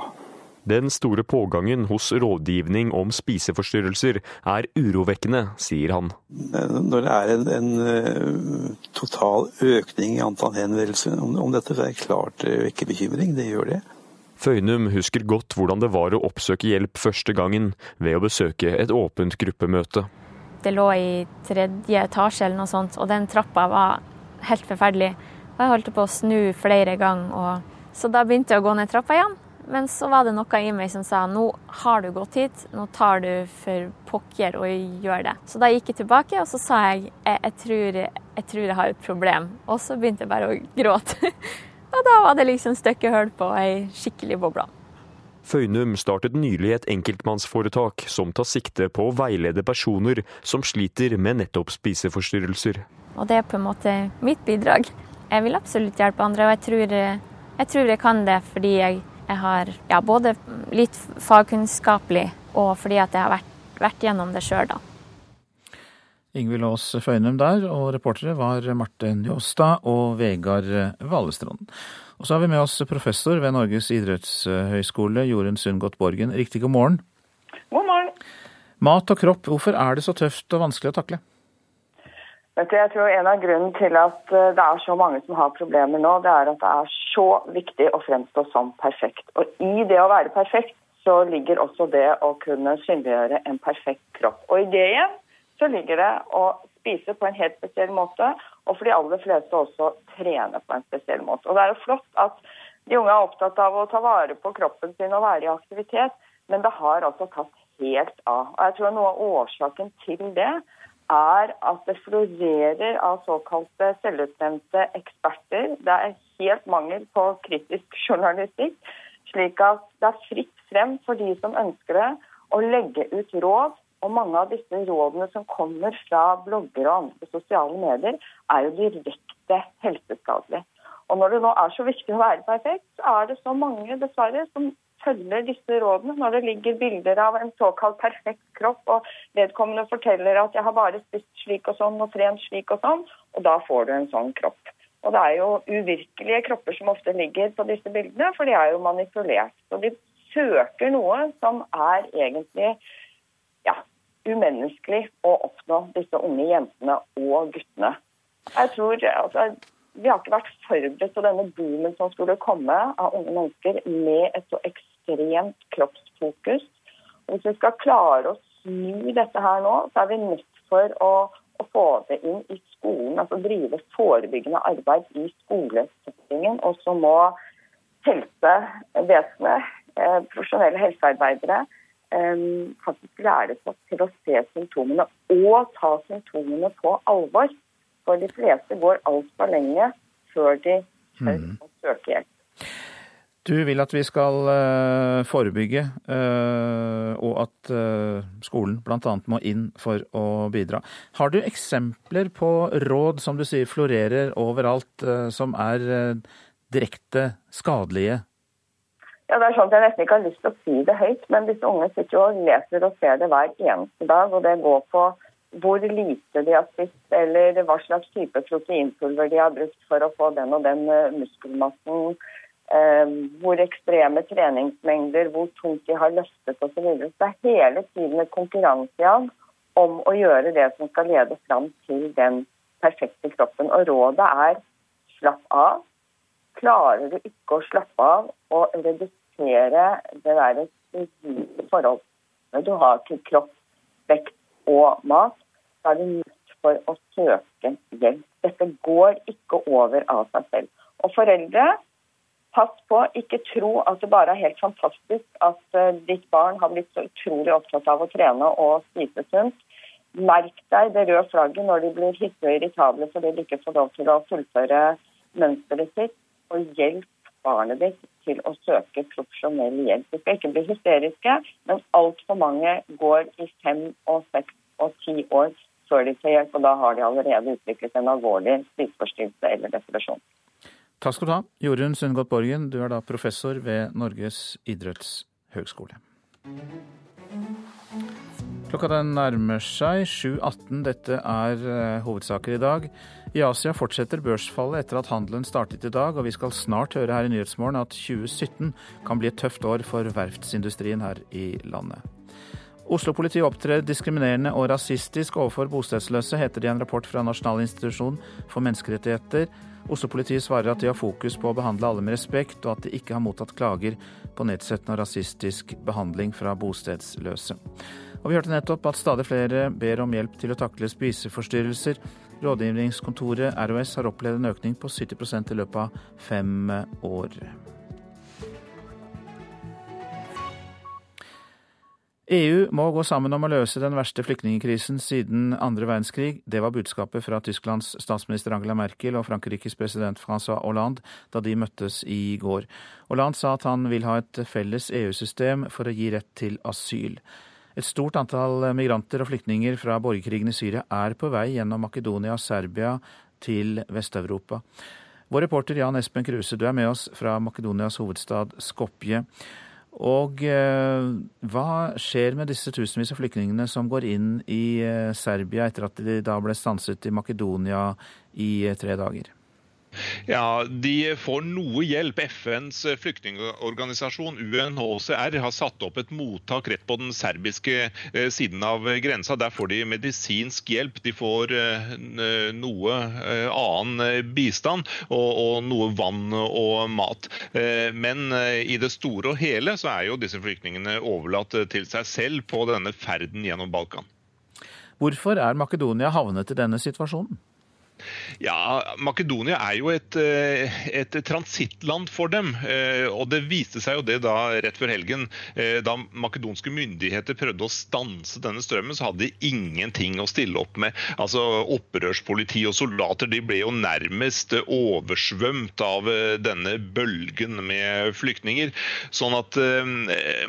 Den store pågangen hos rådgivning om spiseforstyrrelser er urovekkende, sier han. Når det er en, en eh, total økning i antall henvendelser om, om dette, så er det klart det vekker bekymring. Det gjør det. Føynum husker godt hvordan det var å oppsøke hjelp første gangen ved å besøke et åpent gruppemøte. Det lå i tredje etasje eller noe sånt, og den trappa var helt forferdelig. Og jeg holdt på å snu flere ganger. Så da begynte jeg å gå ned trappa igjen. Men så var det noe i meg som sa nå har du gått hit, nå tar du for pokker og gjør det. Så da gikk jeg tilbake og så sa jeg jeg, tror, jeg tror jeg har et problem. Og så begynte jeg bare å gråte. og da var det liksom stykket hull på ei skikkelig boble. Føynum startet nylig et enkeltmannsforetak som tar sikte på å veilede personer som sliter med nettopp spiseforstyrrelser. Og det er på en måte mitt bidrag. Jeg vil absolutt hjelpe andre, og jeg tror jeg, tror jeg kan det fordi jeg, jeg har ja, både litt fagkunnskapelig og fordi at jeg har vært, vært gjennom det sjøl, da. Ingvild Aas Føynum der, og reportere var Marte Njåstad og Vegard Valestrand. Og så har vi med oss professor ved Norges idrettshøgskole, Jorunn Sundgodt Borgen. Riktig god morgen. God morgen. Mat og kropp, hvorfor er det så tøft og vanskelig å takle? Jeg tror En av grunnene til at eh, det er så mange som har problemer nå, det er at det er så viktig å fremstå som perfekt. Og I det å være perfekt så ligger også det å kunne synliggjøre en perfekt kropp. Og i det igjen så ligger det å spise på en helt spesiell måte, og for de aller fleste også trene på en spesiell måte. Og Det er jo flott at de unge er opptatt av å ta vare på kroppen sin og være i aktivitet, men det har altså tatt helt av. Og jeg tror Noe av årsaken til det er at det florerer av såkalte selvutnevnte eksperter. Det er helt mangel på kritisk journalistikk. Slik at det er fritt frem for de som ønsker det, å legge ut råd. Og mange av disse rådene som kommer fra blogger og andre sosiale medier, er jo direkte helseskadelige. Og når det nå er så viktig å være perfekt, så er det så mange dessverre som følger disse rådene når det ligger bilder av en såkalt perfekt kropp, og vedkommende forteller at 'jeg har bare spist slik og sånn og trent slik og sånn', og da får du en sånn kropp. Og det er jo uvirkelige kropper som ofte ligger på disse bildene, for de er jo manipulert. Så de søker noe som er egentlig ja, umenneskelig å oppnå disse unge jentene og guttene. Jeg tror altså, Vi har ikke vært forberedt på denne boomen som skulle komme av unge mennesker med et så ekstremt ekstremt kroppsfokus. Og hvis vi skal klare å snu dette her nå, så er vi nødt for å, å få det inn i skolen. Altså drive forebyggende arbeid i skolesettingen. Og så må helsevesenet, eh, profesjonelle helsearbeidere, eh, faktisk lære seg til å se symptomene og ta symptomene på alvor. For de fleste går altfor lenge før de mm. å søke hjelp. Du vil at vi skal uh, forebygge, uh, og at uh, skolen bl.a. må inn for å bidra. Har du eksempler på råd som du sier florerer overalt, som er direkte skadelige? Ja, det er sånn at Jeg nesten ikke har lyst til å si det høyt, men disse unge sitter jo og leser og ser det hver eneste dag. og Det går på hvor lite de har spist, eller hva slags type proteinpulver de har brukt for å få den og den muskelmassen Eh, hvor ekstreme treningsmengder, hvor tungt de har løftet osv. Så, så det er hele tiden et konkurransejag om å gjøre det som skal lede fram til den perfekte kroppen. Og rådet er slapp av. Klarer du ikke å slappe av og redusere det der forholdet du har til kropp, vekt og mat, så er du nødt for å søke hjelp. Dette går ikke over av seg selv. Og foreldre Pass på, ikke tro at det bare er helt fantastisk at uh, ditt barn har blitt så utrolig opptatt av å trene og spise sunt. Merk deg det røde flagget når de blir hissige og irritable fordi de ikke får lov til å fullføre mønsteret sitt, og hjelp barnet ditt til å søke profesjonell hjelp. De skal ikke bli hysteriske, men altfor mange går i fem og seks og ti år før de får hjelp, og da har de allerede utviklet en alvorlig spiseforstyrrelse eller depresjon. Takk skal du ha, Jorunn Sundgodt Borgen. Du er da professor ved Norges idrettshøgskole. Klokka den nærmer seg 7.18. Dette er uh, hovedsaker i dag. I Asia fortsetter børsfallet etter at handelen startet i dag, og vi skal snart høre her i Nyhetsmorgen at 2017 kan bli et tøft år for verftsindustrien her i landet. Oslo-politiet opptrer diskriminerende og rasistisk overfor bostedsløse, heter det i en rapport fra Nasjonal institusjon for menneskerettigheter. Oslo-politiet svarer at de har fokus på å behandle alle med respekt, og at de ikke har mottatt klager på nedsettende og rasistisk behandling fra bostedsløse. Og vi hørte nettopp at stadig flere ber om hjelp til å takle spiseforstyrrelser. Rådgivningskontoret ROS har opplevd en økning på 70 i løpet av fem år. EU må gå sammen om å løse den verste flyktningkrisen siden andre verdenskrig. Det var budskapet fra Tysklands statsminister Angela Merkel og Frankrikes president Francois Hollande da de møttes i går. Hollande sa at han vil ha et felles EU-system for å gi rett til asyl. Et stort antall migranter og flyktninger fra borgerkrigen i Syria er på vei gjennom Makedonia og Serbia til Vest-Europa. Vår reporter Jan Espen Kruse, du er med oss fra Makedonias hovedstad Skopje. Og eh, hva skjer med disse tusenvis av flyktningene som går inn i eh, Serbia etter at de da ble stanset i Makedonia i eh, tre dager? Ja, De får noe hjelp. FNs flyktningorganisasjon UNHCR har satt opp et mottak rett på den serbiske eh, siden av grensa. Der får de medisinsk hjelp. De får eh, noe eh, annen bistand og, noe vann og mat. Men i det store og hele så er jo disse flyktningene overlatt til seg selv på denne ferden gjennom Balkan. Hvorfor er Makedonia havnet i denne situasjonen? Ja, Makedonia er jo et, eh, et transittland for dem. Eh, og det viste seg jo det da rett før helgen. Eh, da makedonske myndigheter prøvde å stanse denne strømmen, så hadde de ingenting å stille opp med. Altså Opprørspoliti og soldater de ble jo nærmest oversvømt av denne bølgen med flyktninger. Sånn at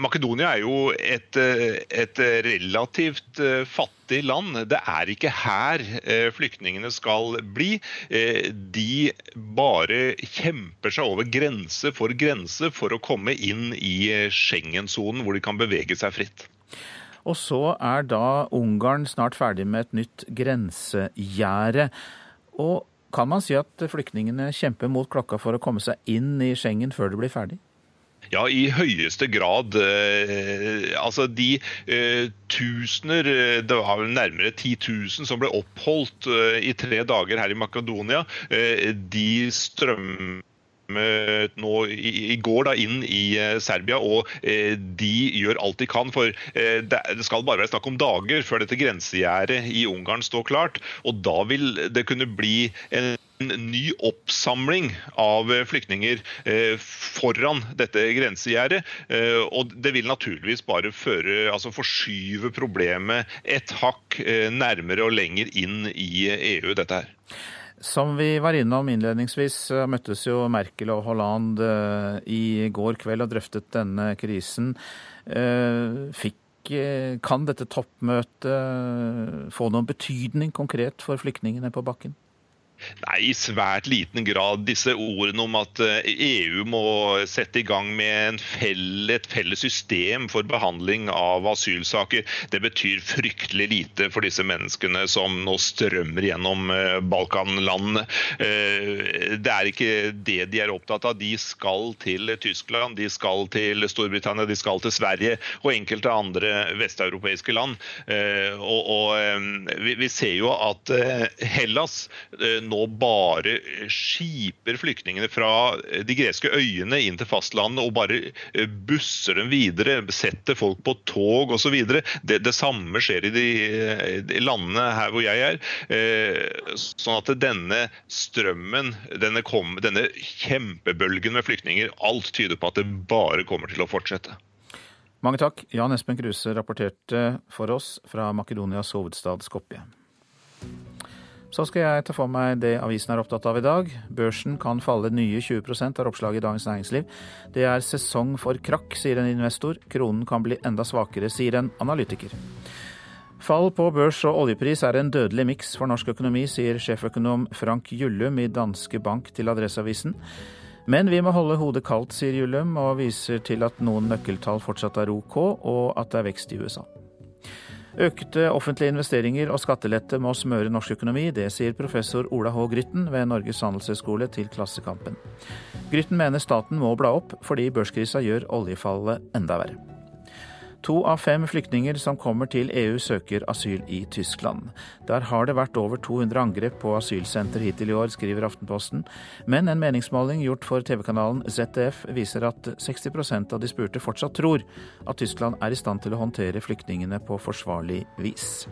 Makedonia er jo et, et relativt fattig fattig land. Det er ikke her eh, flyktningene skal bli. Eh, de bare kjemper seg over grense for grense for å komme inn i eh, Schengen-sonen, hvor de kan bevege seg fritt. Og så er da Ungarn snart ferdig med et nytt grensegjerde. Og kan man si at flyktningene kjemper mot klokka for å komme seg inn i Schengen før det blir ferdig? Ja, i høyeste grad. Eh, altså de eh, tusener, eh, det var nærmere 10 000 som ble oppholdt i tre dager her i Makedonia, de strømmer nå i, i, går da inn i eh, Serbia, og eh, de gjør alt de kan. For eh, det, det, skal bare være snakk om dager før dette grensegjerdet i Ungarn står klart. Og da vil det kunne bli en ny oppsamling av flyktninger eh, foran dette grensegjerdet. Eh, og det vil naturligvis bare føre, altså forskyve problemet et hakk eh, nærmere og lenger inn i EU, dette her. Som vi var innom innledningsvis, møttes jo Merkel og Hollande eh, i går kveld og drøftet denne krisen. Eh, fikk, eh, kan dette toppmøtet få noen betydning konkret for flyktningene på bakken? Nei, i svært liten grad. Disse ordene om at EU eh, e må sette i gang med felle, et felles system for behandling av asylsaker, det betyr fryktelig lite for disse menneskene som nå strømmer gjennom eh, Balkanlandene. Eh, det er ikke det de er opptatt av. De skal til Tyskland, de skal til Storbritannia, de skal til Sverige og enkelte andre vesteuropeiske land. Og, vi ser jo at Hellas nå bare skiper flyktningene fra de greske øyene inn til fastlandet og bare eh, busser dem videre, setter folk på tog osv. Det, det samme skjer i de, de, landene her hvor jeg er. Eh, sånn at denne strømmen, denne, kom, denne kjempebølgen med flyktninger, alt tyder på at det bare kommer til å fortsette. Mange takk. Jan Espen Kruse rapporterte for oss fra Makedonias hovedstad Skopje. Så skal jeg ta for meg det avisen er opptatt av i dag. Børsen kan falle nye 20 er oppslaget i Dagens Næringsliv. Det er sesong for krakk, sier en investor. Kronen kan bli enda svakere, sier en analytiker. Fall på børs og oljepris er en dødelig miks for norsk økonomi, sier sjeføkonom Frank Jullum i Danske Bank til Adresseavisen. Men vi må holde hodet kaldt, sier Jullum, og viser til at noen nøkkeltall fortsatt er OK, og at det er vekst i USA. Økte offentlige investeringer og skattelette må smøre norsk økonomi. Det sier professor Ola H. Grytten ved Norges handelshøyskole til Klassekampen. Grytten mener staten må bla opp, fordi børskrisa gjør oljefallet enda verre. To av fem flyktninger som kommer til EU søker asyl i Tyskland. Der har det vært over 200 angrep på asylsenter hittil i år, skriver Aftenposten. Men en meningsmåling gjort for TV-kanalen ZDF viser at 60% av de spurte fortsatt tror at Tyskland er i stand til å håndtere flyktningene på forsvarlig vis.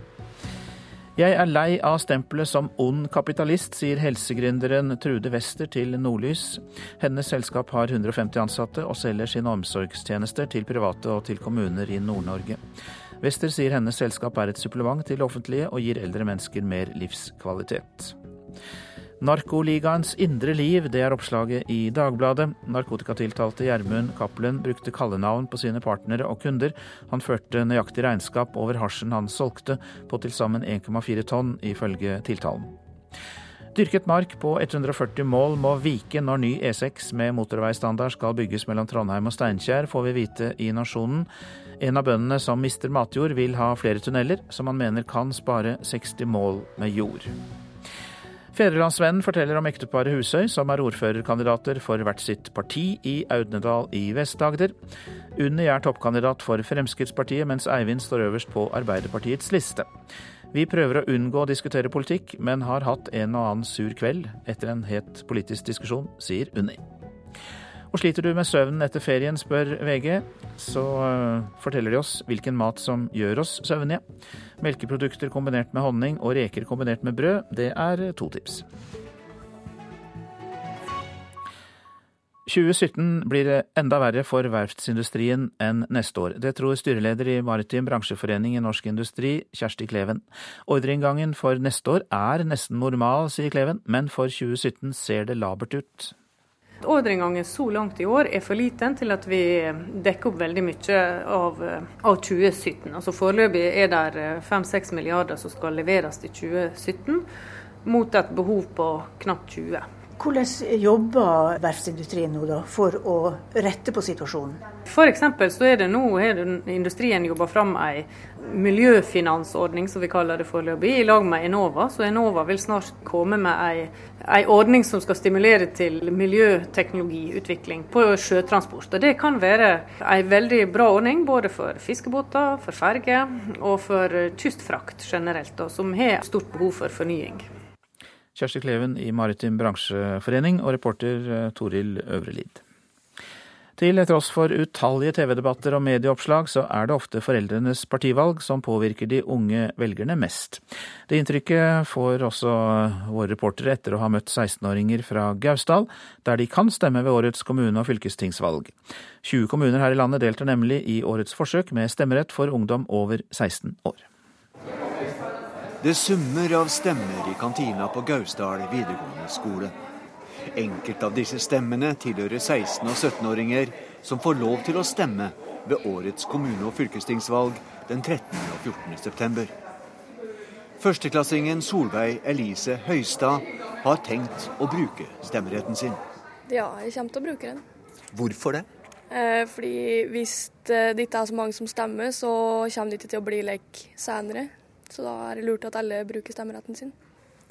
Jeg er lei av stempelet som ond kapitalist, sier helsegründeren Trude Wester til Nordlys. Hennes selskap har 150 ansatte og selger sine omsorgstjenester til private og til kommuner i Nord-Norge. Wester sier hennes selskap er et supplement til det offentlige og gir eldre mennesker mer livskvalitet. Narkoligaens indre liv, det er oppslaget i Dagbladet. Narkotikatiltalte Gjermund Cappelen brukte kallenavn på sine partnere og kunder. Han førte nøyaktig regnskap over hasjen han solgte, på til sammen 1,4 tonn, ifølge tiltalen. Dyrket mark på 140 mål må vike når ny E6 med motorveistandard skal bygges mellom Trondheim og Steinkjer, får vi vite i Nasjonen. En av bøndene som mister matjord, vil ha flere tunneler, som han mener kan spare 60 mål med jord. Fedrelandsvennen forteller om ekteparet Husøy, som er ordførerkandidater for hvert sitt parti i Audnedal i Vest-Agder. Unni er toppkandidat for Fremskrittspartiet, mens Eivind står øverst på Arbeiderpartiets liste. Vi prøver å unngå å diskutere politikk, men har hatt en og annen sur kveld etter en het politisk diskusjon, sier Unni. Og sliter du med søvnen etter ferien, spør VG, så uh, forteller de oss hvilken mat som gjør oss søvnige. Melkeprodukter kombinert med honning og reker kombinert med brød, det er to tips. 2017 blir enda verre for verftsindustrien enn neste år. Det tror styreleder i Maritim bransjeforening i Norsk Industri, Kjersti Kleven. Ordreinngangen for neste år er nesten normal, sier Kleven, men for 2017 ser det labert ut. Ordreinngangen så langt i år er for liten til at vi dekker opp veldig mye av, av 2017. Altså Foreløpig er det 5-6 milliarder som skal leveres i 2017, mot et behov på knapt 20. Hvordan jobber verftsindustrien nå da, for å rette på situasjonen? F.eks. så er det nå har industrien jobba fram ei miljøfinansordning, som vi kaller det foreløpig, i lag med Enova. Så Enova vil snart komme med ei, ei ordning som skal stimulere til miljøteknologiutvikling på sjøtransport. Og Det kan være ei veldig bra ordning både for fiskebåter, for ferger og for kystfrakt generelt, da, som har stort behov for fornying. Kjersti Kleven i Maritim bransjeforening og reporter eh, Toril Øvrelid. Til tross for utallige TV-debatter og medieoppslag, så er det ofte foreldrenes partivalg som påvirker de unge velgerne mest. Det inntrykket får også våre reportere etter å ha møtt 16-åringer fra Gausdal, der de kan stemme ved årets kommune- og fylkestingsvalg. 20 kommuner her i landet deltar nemlig i årets forsøk med stemmerett for ungdom over 16 år. Det summer av stemmer i kantina på Gausdal videregående skole. Enkelte av disse stemmene tilhører 16- og 17-åringer som får lov til å stemme ved årets kommune- og fylkestingsvalg den 13. og 14. september. Førsteklassingen Solveig Elise Høistad har tenkt å bruke stemmeretten sin. Ja, jeg kommer til å bruke den. Hvorfor det? Eh, fordi hvis det ikke er så mange som stemmer, så kommer det ikke til å bli lek senere. Så da er det lurt at alle bruker stemmeretten sin.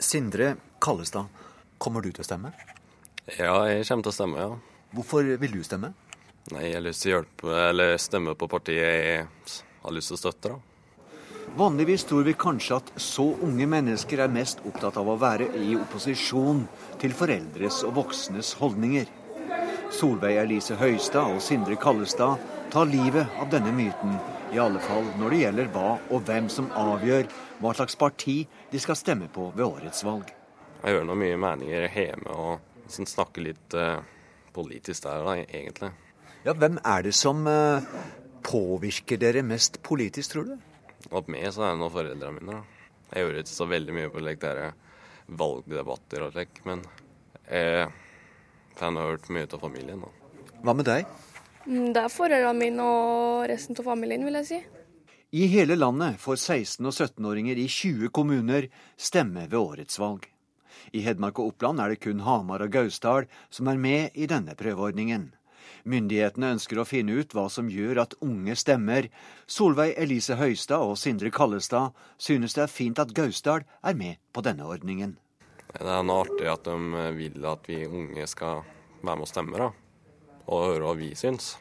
Sindre Kallestad, kommer du til å stemme? Ja, jeg kommer til å stemme, ja. Hvorfor vil du stemme? Nei, Jeg har lyst til å hjelpe, eller stemme på partiet jeg har lyst til å støtte. da. Vanligvis tror vi kanskje at så unge mennesker er mest opptatt av å være i opposisjon til foreldres og voksnes holdninger. Solveig Elise Høistad og Sindre Kallestad tar livet av denne myten i alle fall når det gjelder hva og hvem som avgjør hva slags parti de skal stemme på ved årets valg. Jeg hører noe mye meninger hjemme og sånn snakker litt eh, politisk der, da, egentlig. Ja, Hvem er det som eh, påvirker dere mest politisk, tror du? Opp med så er det nå foreldrene mine. da. Jeg hører ikke så veldig mye på like, der, valgdebatter og slik, men jeg har hørt mye av familien. da. Hva med deg? Mm, det er foreldrene mine og resten av familien, vil jeg si. I hele landet får 16- og 17-åringer i 20 kommuner stemme ved årets valg. I Hedmark og Oppland er det kun Hamar og Gausdal som er med i denne prøveordningen. Myndighetene ønsker å finne ut hva som gjør at unge stemmer. Solveig Elise Høistad og Sindre Kallestad synes det er fint at Gausdal er med på denne ordningen. Det er noe artig at de vil at vi unge skal være med og stemme, da. Og høre hva vi syns.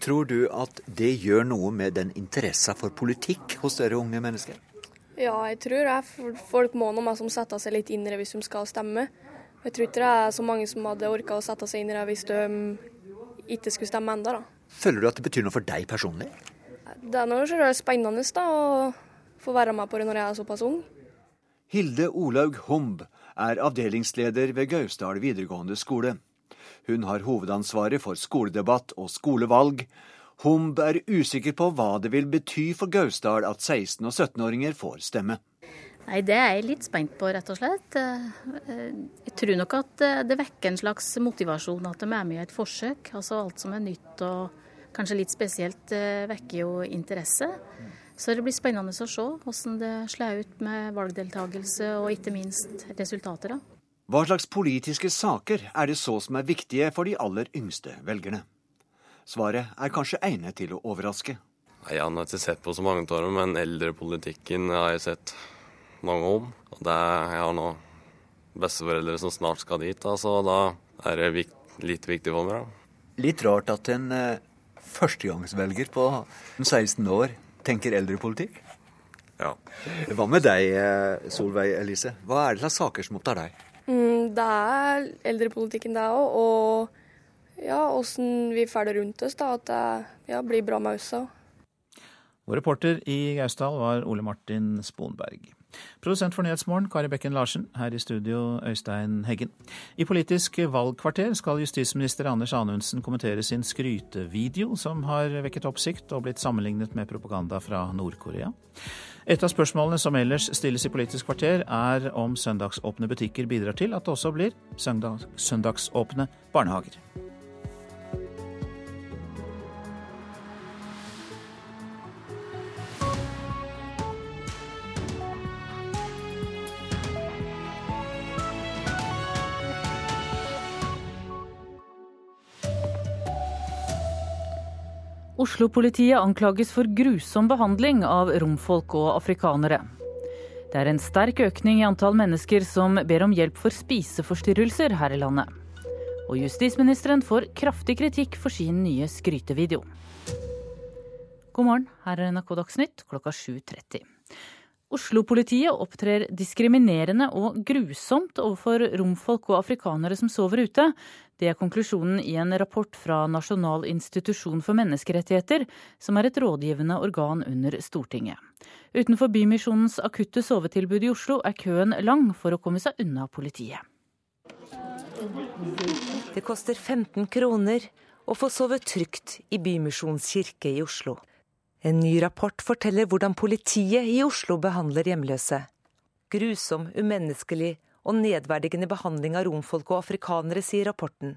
Tror du at det gjør noe med den interessa for politikk hos dere unge mennesker? Ja, jeg tror det. Folk må nå som sette seg litt inn i det hvis de skal stemme. Jeg tror ikke det er så mange som hadde orka å sette seg inn i det hvis de ikke skulle stemme enda, da. Føler du at det betyr noe for deg personlig? Det er noe spennende da, å få være med på det når jeg er såpass ung. Hilde Olaug Humb er avdelingsleder ved Gausdal videregående skole. Hun har hovedansvaret for skoledebatt og skolevalg. Humb er usikker på hva det vil bety for Gausdal at 16- og 17-åringer får stemme. Nei, Det er jeg litt spent på, rett og slett. Jeg tror nok at det vekker en slags motivasjon at de er med i et forsøk. Altså Alt som er nytt og kanskje litt spesielt vekker jo interesse. Så det blir spennende å se hvordan det slår ut med valgdeltakelse og ikke minst resultater. da. Hva slags politiske saker er det så som er viktige for de aller yngste velgerne? Svaret er kanskje egnet til å overraske. Nei, Jeg har ikke sett på så mange av dem, men eldrepolitikken har jeg sett mange om. Og det er, jeg har nå besteforeldre som snart skal dit, så så da er det vikt, litt viktig for meg. Da. Litt rart at en eh, førstegangsvelger på 16 år tenker eldrepolitikk? Ja. Hva med deg, eh, Solveig Elise? Hva er det slags saker som opptar deg? Mm, det er eldrepolitikken, det òg. Og ja, åssen vi får rundt oss. da, At det ja, blir bra med oss òg. Vår reporter i Gausdal var Ole Martin Sponberg. Produsent for Nyhetsmorgen, Kari Bekken Larsen. Her i studio, Øystein Heggen. I Politisk valgkvarter skal justisminister Anders Anundsen kommentere sin skrytevideo, som har vekket oppsikt og blitt sammenlignet med propaganda fra Nord-Korea. Et av spørsmålene som ellers stilles i Politisk kvarter, er om søndagsåpne butikker bidrar til at det også blir søndags søndagsåpne barnehager. Oslo-politiet anklages for grusom behandling av romfolk og afrikanere. Det er en sterk økning i antall mennesker som ber om hjelp for spiseforstyrrelser her i landet. Og justisministeren får kraftig kritikk for sin nye skrytevideo. God morgen, her er NRK Dagsnytt klokka 7.30. Oslo-politiet opptrer diskriminerende og grusomt overfor romfolk og afrikanere som sover ute. Det er konklusjonen i en rapport fra Nasjonal institusjon for menneskerettigheter, som er et rådgivende organ under Stortinget. Utenfor Bymisjonens akutte sovetilbud i Oslo er køen lang for å komme seg unna politiet. Det koster 15 kroner å få sove trygt i Bymisjonens kirke i Oslo. En ny rapport forteller hvordan politiet i Oslo behandler hjemløse. Grusom, umenneskelig og nedverdigende behandling av romfolk og afrikanere, sier rapporten.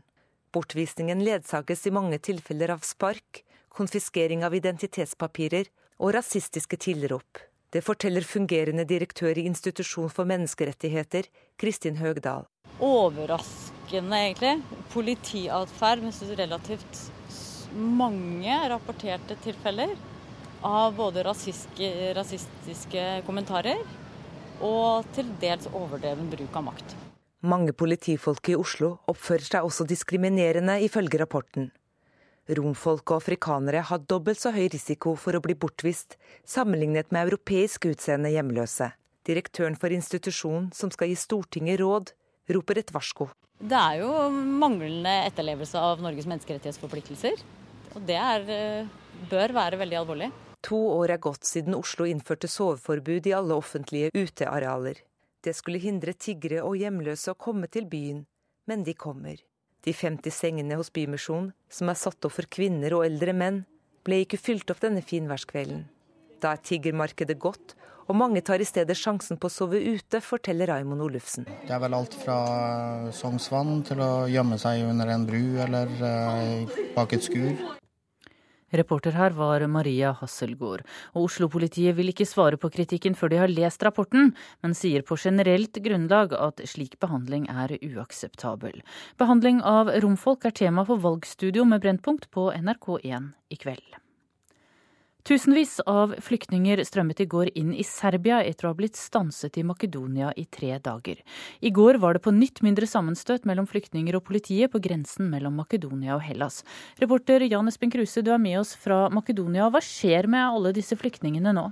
Bortvisningen ledsages i mange tilfeller av spark, konfiskering av identitetspapirer og rasistiske tilrop. Det forteller fungerende direktør i Institusjon for menneskerettigheter, Kristin Høgdal. Overraskende, egentlig. Politiatferd med relativt mange rapporterte tilfeller av både rasistiske, rasistiske kommentarer og til dels overdreven bruk av makt. Mange politifolk i Oslo oppfører seg også diskriminerende, ifølge rapporten. Romfolk og afrikanere har dobbelt så høy risiko for å bli bortvist sammenlignet med europeisk utseende hjemløse. Direktøren for institusjonen som skal gi Stortinget råd, roper et varsko. Det er jo manglende etterlevelse av Norges menneskerettighetsforpliktelser. Og det er, eh, bør være veldig alvorlig. To år er gått siden Oslo innførte soveforbud i alle offentlige utearealer. Det skulle hindre tiggere og hjemløse å komme til byen, men de kommer. De 50 sengene hos Bymisjonen, som er satt opp for kvinner og eldre menn, ble ikke fylt opp denne finværskvelden. Da er tiggermarkedet godt, og mange tar i stedet sjansen på å sove ute, forteller Raymond Olufsen. Det er vel alt fra Sognsvann til å gjemme seg under en bru eller uh, bak et skur. Reporter her var Maria Hasselgaard. Og Oslo-politiet vil ikke svare på kritikken før de har lest rapporten, men sier på generelt grunnlag at slik behandling er uakseptabel. Behandling av romfolk er tema for valgstudio med Brennpunkt på NRK1 i kveld. Tusenvis av flyktninger strømmet i går inn i Serbia etter å ha blitt stanset i Makedonia i tre dager. I går var det på nytt mindre sammenstøt mellom flyktninger og politiet på grensen mellom Makedonia og Hellas. Reporter Jan Espen Kruse, du er med oss fra Makedonia. Hva skjer med alle disse flyktningene nå?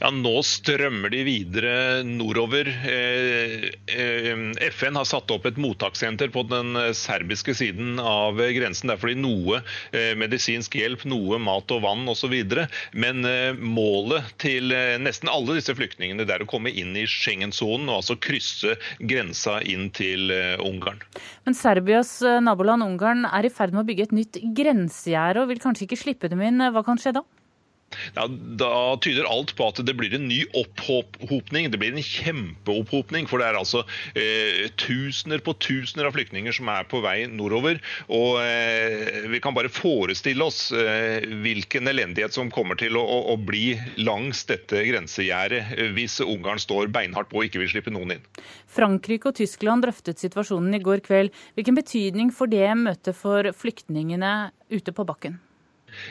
Ja, Nå strømmer de videre nordover. Eh, eh, FN har satt opp et mottakssenter på den serbiske siden av grensen. Det er fordi noe eh, medisinsk hjelp, noe mat og vann osv. Men målet til nesten alle disse flyktningene det er å komme inn i Schengen-sonen og altså krysse grensa inn til Ungarn. Men Serbias naboland Ungarn er i ferd med å bygge et nytt grensegjerde og vil kanskje ikke slippe dem inn. Hva kan skje da? Ja, Da tyder alt på at det blir en ny opphopning. Det blir en kjempeopphopning. For det er altså eh, tusener på tusener av flyktninger som er på vei nordover. Og eh, vi kan bare forestille oss eh, hvilken elendighet som kommer til å, å, bli langs dette grensegjerdet eh, hvis Ungarn står beinhardt på og ikke vil slippe noen inn. Frankrike og Tyskland drøftet situasjonen i går kveld. Hvilken betydning får det møtet for flyktningene ute på bakken?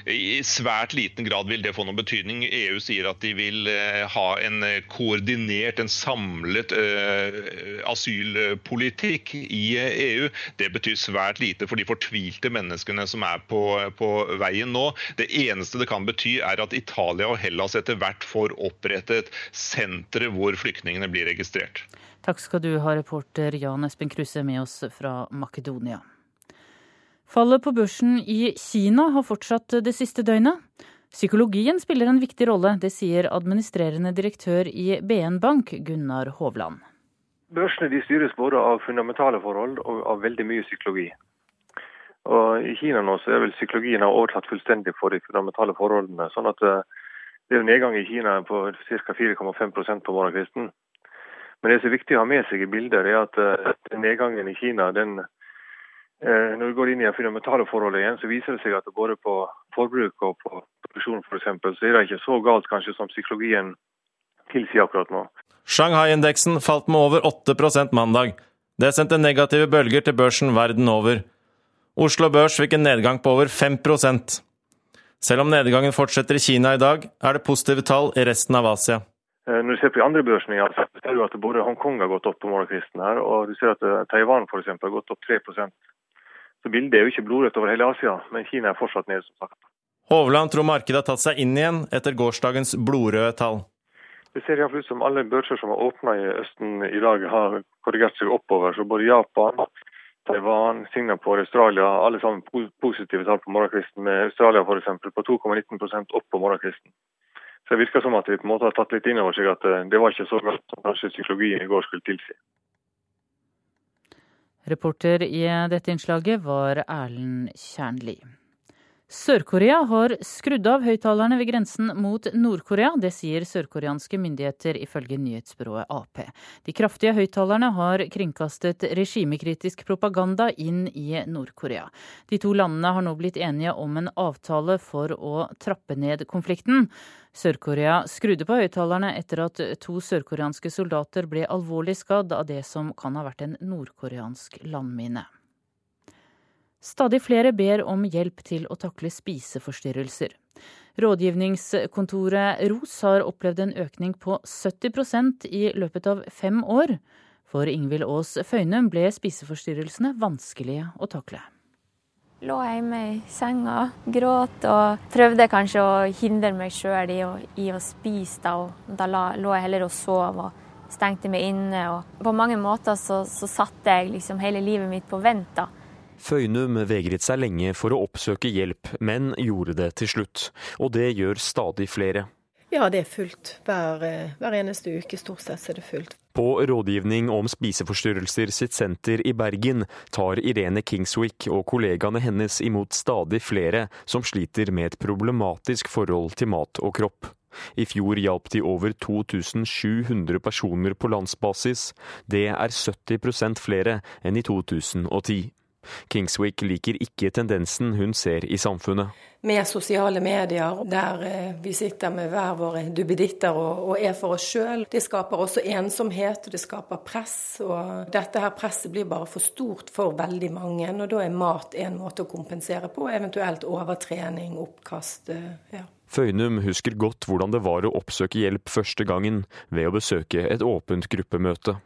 I svært liten grad vil det få noen betydning. EU sier at de vil eh, ha en eh, koordinert, en samlet uh, asylpolitikk i EU. Det betyr svært lite for de fortvilte menneskene som er på, på, veien nå. Det eneste det kan bety, er at Italia og Hellas etter hvert får opprettet sentre hvor flyktningene blir registrert. Takk skal du ha, reporter Jan Espen Kruse med oss fra Makedonia. Fallet på børsen i Kina har fortsatt det siste døgnet. Psykologien spiller en viktig rolle, det sier administrerende direktør i BN Bank, Gunnar Hovland. Børsene styres både av fundamentale forhold og av veldig mye psykologi. Og I Kina nå så er vel psykologien overtatt fullstendig for de fundamentale forholdene. sånn at eh, Det er en nedgang i Kina på ca. 4,5% på morgenkvisten. Men det som er viktig å ha med seg i bildet, er at eh, nedgangen i Kina den når vi går inn i fundamentale forholdet igjen, så viser det seg at både på forbruk og på produksjon f.eks., så er det ikke så galt kanskje som psykologien tilsier akkurat nå. Shanghai-indeksen falt med over 8% mandag. Det sendte negative bølger til børsen verden over. Oslo Børs fikk en nedgang på over 5 Selv om nedgangen fortsetter i Kina i dag, er det positive tall i resten av Asia. Eh, når du ser på de andre børsene, ja, så ser du at både Hongkong har gått opp på morgenkvisten her, og du ser at eh, Taiwan eksempel, har gått opp 3 så bildet er jo ikke blodrødt over hele Asia, men Kina er fortsatt nede, som sagt. Hovland tror markedet har tatt seg inn igjen etter gårsdagens blodrøde tall. Det ser iallfall ut som alle børser som har åpna i Østen i dag, har korrigert seg oppover. Så både Japan, Taiwan, Singapore, Australia, alle sammen positive tall på morgenkvisten. Med Australia f.eks. på 2,19% opp på morgenkvisten. Så det virker som at de på en måte har tatt litt inn over seg at eh, det var ikke så godt som kanskje psykologien i går skulle tilsi. Reporter i dette innslaget var Erlend Kjernli. Sør-Korea har skrudd av høyttalerne ved grensen mot Nord-Korea. Det sier sørkoreanske myndigheter ifølge nyhetsbyrået Ap. De kraftige høyttalerne har kringkastet regimekritisk propaganda inn i Nord-Korea. De to landene har nå blitt enige om en avtale for å trappe ned konflikten. Sør-Korea skrudde på høyttalerne etter at to sørkoreanske soldater ble alvorlig skadd av det som kan ha vært en nordkoreansk landmine. Stadig flere ber om hjelp til å takle spiseforstyrrelser. Rådgivningskontoret ROS har opplevd en økning på 70% i løpet av fem år. For Ingvild Aas Føynum ble spiseforstyrrelsene vanskelige å takle. Lå hjemme i senga, gråt og prøvde kanskje å hindre meg sjøl i, i, å spise. Da, og da lå jeg heller og sov og stengte meg inne. Og på mange måter så, så satte jeg liksom hele livet mitt på vent. da. Føynum vegret seg lenge for å oppsøke hjelp, men gjorde det til slutt. Og det gjør stadig flere. Ja, det er fullt. Hver, eh, hver eneste uke stort sett er det fullt. På Rådgivning om spiseforstyrrelser sitt senter i Bergen tar Irene Kingswick og kollegaene hennes imot stadig flere som sliter med et problematisk forhold til mat og kropp. I fjor hjalp de over 2700 personer på landsbasis. Det er 70% flere enn i 2010. Kingswick liker ikke tendensen hun ser i samfunnet. Med sosiale medier der eh, vi sitter med hver våre duppeditter og, er for oss sjøl. Det skaper også ensomhet, og det skaper press. Og dette her presset blir bare for stort for veldig mange. Og da er mat en måte å kompensere på, eventuelt overtrening, oppkast. Eh, ja. Føynum husker godt hvordan det var å oppsøke hjelp første gangen ved å besøke et åpent gruppemøte.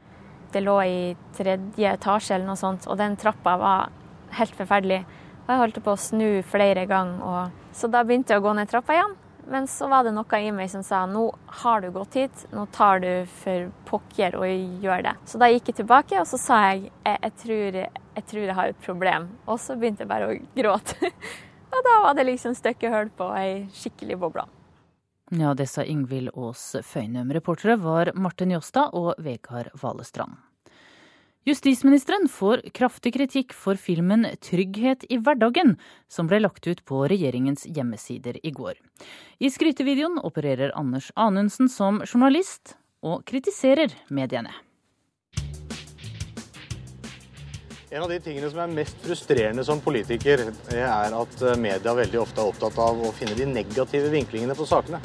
Det lå i tredje etasje eller noe sånt, og den trappa var helt forferdelig. Og jeg holdt på å snu flere ganger, så da begynte jeg å gå ned trappa igjen. Men så var det noe i meg som sa nå har du gått hit, nå tar du for pokker og gjør det. Så da gikk jeg tilbake og så sa jeg jeg, jeg, tror, jeg tror jeg har et problem. Og så begynte jeg bare å gråte. og da var det liksom stykket hull på ei skikkelig boble. Ja, det sa Ingvild Aas Føynum. Reportere var Martin Jåstad og Vegard Valestrand. Justisministeren får kraftig kritikk for filmen 'Trygghet i hverdagen', som ble lagt ut på regjeringens hjemmesider i går. I skrytevideoen opererer Anders Anundsen som journalist, og kritiserer mediene. En av de tingene som er mest frustrerende som politiker, er at eh, media veldig ofte er opptatt av å finne de negative vinklingene på sakene.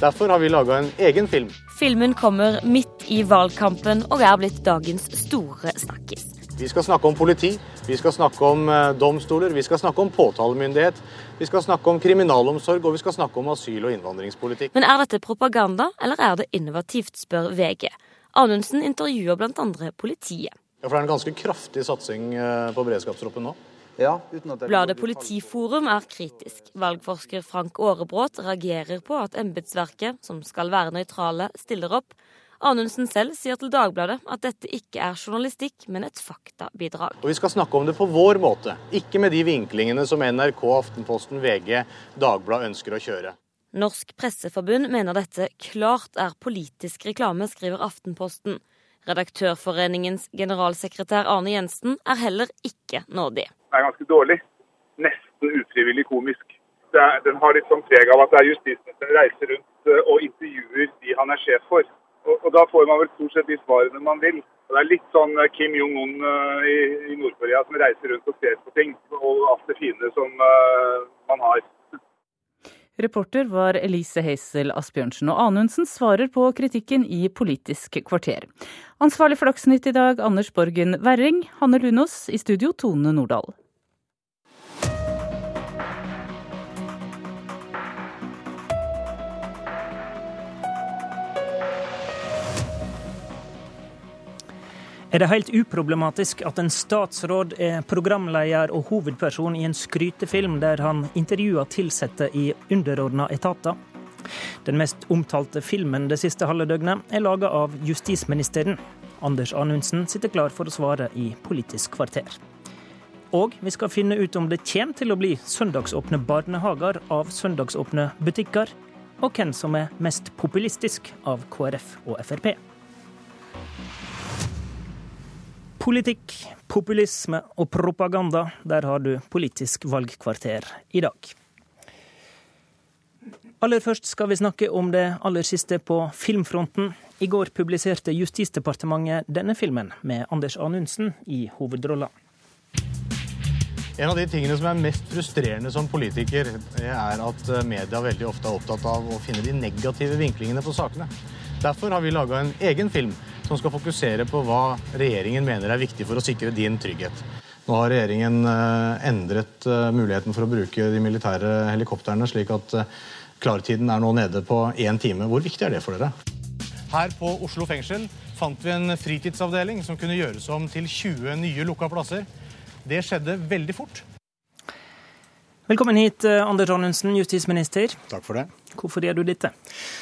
Derfor har vi laga en egen film. Filmen kommer midt i valgkampen og er blitt dagens store snakkis. Vi skal snakke om politi, vi skal snakke om eh, domstoler, vi skal snakke om påtalemyndighet, vi skal snakke om kriminalomsorg og vi skal snakke om asyl- og innvandringspolitikk. Men er dette propaganda, eller er det innovativt, spør VG. Anundsen intervjuer bl.a. politiet. Ja, for det er en ganske kraftig satsing eh, på beredskapstroppen nå. Ja, Bladet Politiforum er kritisk. Valgforsker Frank Aarebrot reagerer på at embetsverket, som skal være nøytrale, stiller opp. Anundsen selv sier til Dagbladet at dette ikke er journalistikk, men et faktabidrag. Og Vi skal snakke om det på vår måte, ikke med de vinklingene som NRK, Aftenposten, VG, Dagbladet ønsker å kjøre. Norsk Presseforbund mener dette klart er politisk reklame, skriver Aftenposten. Redaktørforeningens generalsekretær Arne Jensen er heller ikke nådig. Det er ganske dårlig. Nesten ufrivillig komisk. Er, den har litt sånn preg av at det er justisministeren reiser rundt eh, og intervjuer de han er sjef for. Og, og Da får man vel stort sett de svarene man vil. Og det er litt sånn eh, Kim Jong-un uh, i, i Nord-Korea som reiser rundt og ser på ting, og alt det fine som uh, man har. Reporter var Elise Heisel Asbjørnsen, og Anundsen svarer på kritikken i Politisk kvarter. Ansvarlig for Dagsnytt i dag, Anders Borgen Werring. Hanne Lunås. I studio, Tone Nordahl. Er det helt uproblematisk at en statsråd er programleder og hovedperson i en skrytefilm der han intervjuer ansatte i underordna etater. Den mest omtalte filmen det siste halve døgnet er laga av justisministeren. Anders Anundsen sitter klar for å svare i Politisk kvarter. Og vi skal finne ut om det kommer til å bli søndagsåpne barnehager av søndagsåpne butikker, og hvem som er mest populistisk av KrF og Frp. Politikk, populisme og propaganda. Der har du Politisk valgkvarter i dag. Aller først skal vi snakke om det aller siste på filmfronten. I går publiserte Justisdepartementet denne filmen med Anders Anundsen i hovedrolla. En av de tingene som er mest frustrerende som politiker, er at media veldig ofte er opptatt av å finne de negative vinklingene på sakene. Derfor har vi laga en egen film som skal fokusere på hva regjeringen mener er viktig for å sikre din trygghet. Nå har regjeringen eh, endret eh, muligheten for å bruke de militære helikoptrene, slik at eh, klartiden er nå nede på én time. Hvor viktig er det for dere? Her på Oslo fengsel fant vi en fritidsavdeling som kunne gjøres om til 20 nye lukka plasser. Det skjedde veldig fort. Velkommen hit, Anders Anundsen, justisminister. Takk for det. Hvorfor gjør du dette?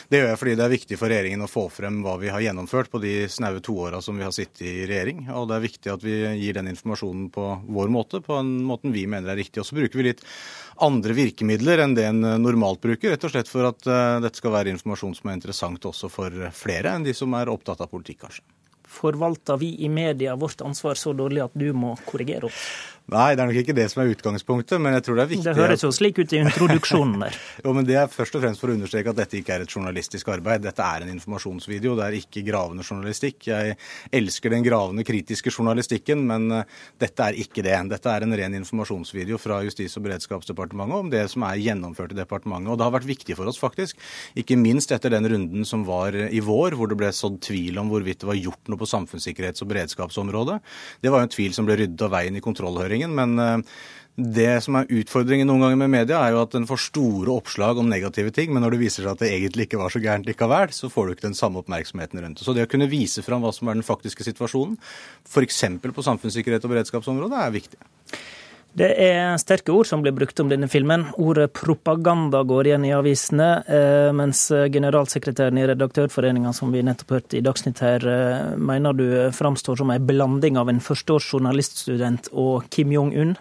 Det gjør jeg fordi det er viktig for regjeringen å få frem hva vi har gjennomført på de snaue to åra som vi har sittet i regjering. Og det er viktig at vi gir den informasjonen på vår måte, på en måten vi mener er riktig. Og så bruker vi litt andre virkemidler enn det en normalt bruker, rett og slett for at uh, dette skal være informasjon som er interessant også for flere enn de som er opptatt av politikk, kanskje. Forvalter vi i media vårt ansvar så dårlig at du må korrigere oss? Nei, det er nok ikke det som er utgangspunktet, men jeg tror det er viktig Det høres jo slik ut i introduksjonen der. jo, men Det er først og fremst for å understreke at dette ikke er et journalistisk arbeid. Dette er en informasjonsvideo, det er ikke gravende journalistikk. Jeg elsker den gravende, kritiske journalistikken, men uh, dette er ikke det. Dette er en ren informasjonsvideo fra Justis- og beredskapsdepartementet om det som er gjennomført i departementet. Og det har vært viktig for oss, faktisk. Ikke minst etter den runden som var i vår, hvor det ble sådd tvil om hvorvidt det var gjort noe på samfunnssikkerhets- og beredskapsområdet. Det var jo en tvil som ble ryddet av veien i kontrollhøringen utfordringen. Men eh, det som er utfordringen noen ganger med media, er jo at den får store oppslag om negative ting, men når det viser seg at det egentlig ikke var så gærent likevel, så får du ikke den samme oppmerksomheten rundt det. Så det å kunne vise fram hva som er den faktiske situasjonen, f.eks. på samfunnssikkerhet og beredskapsområdet, er viktig. Det er sterke ord som blir brukt om denne filmen. Ordet propaganda går igjen i avisene, eh, mens generalsekretæren i Redaktørforeninga, som vi nettopp hørte i Dagsnytt her, eh, mener du framstår som en blanding av en førsteårs journaliststudent og Kim Jong-un?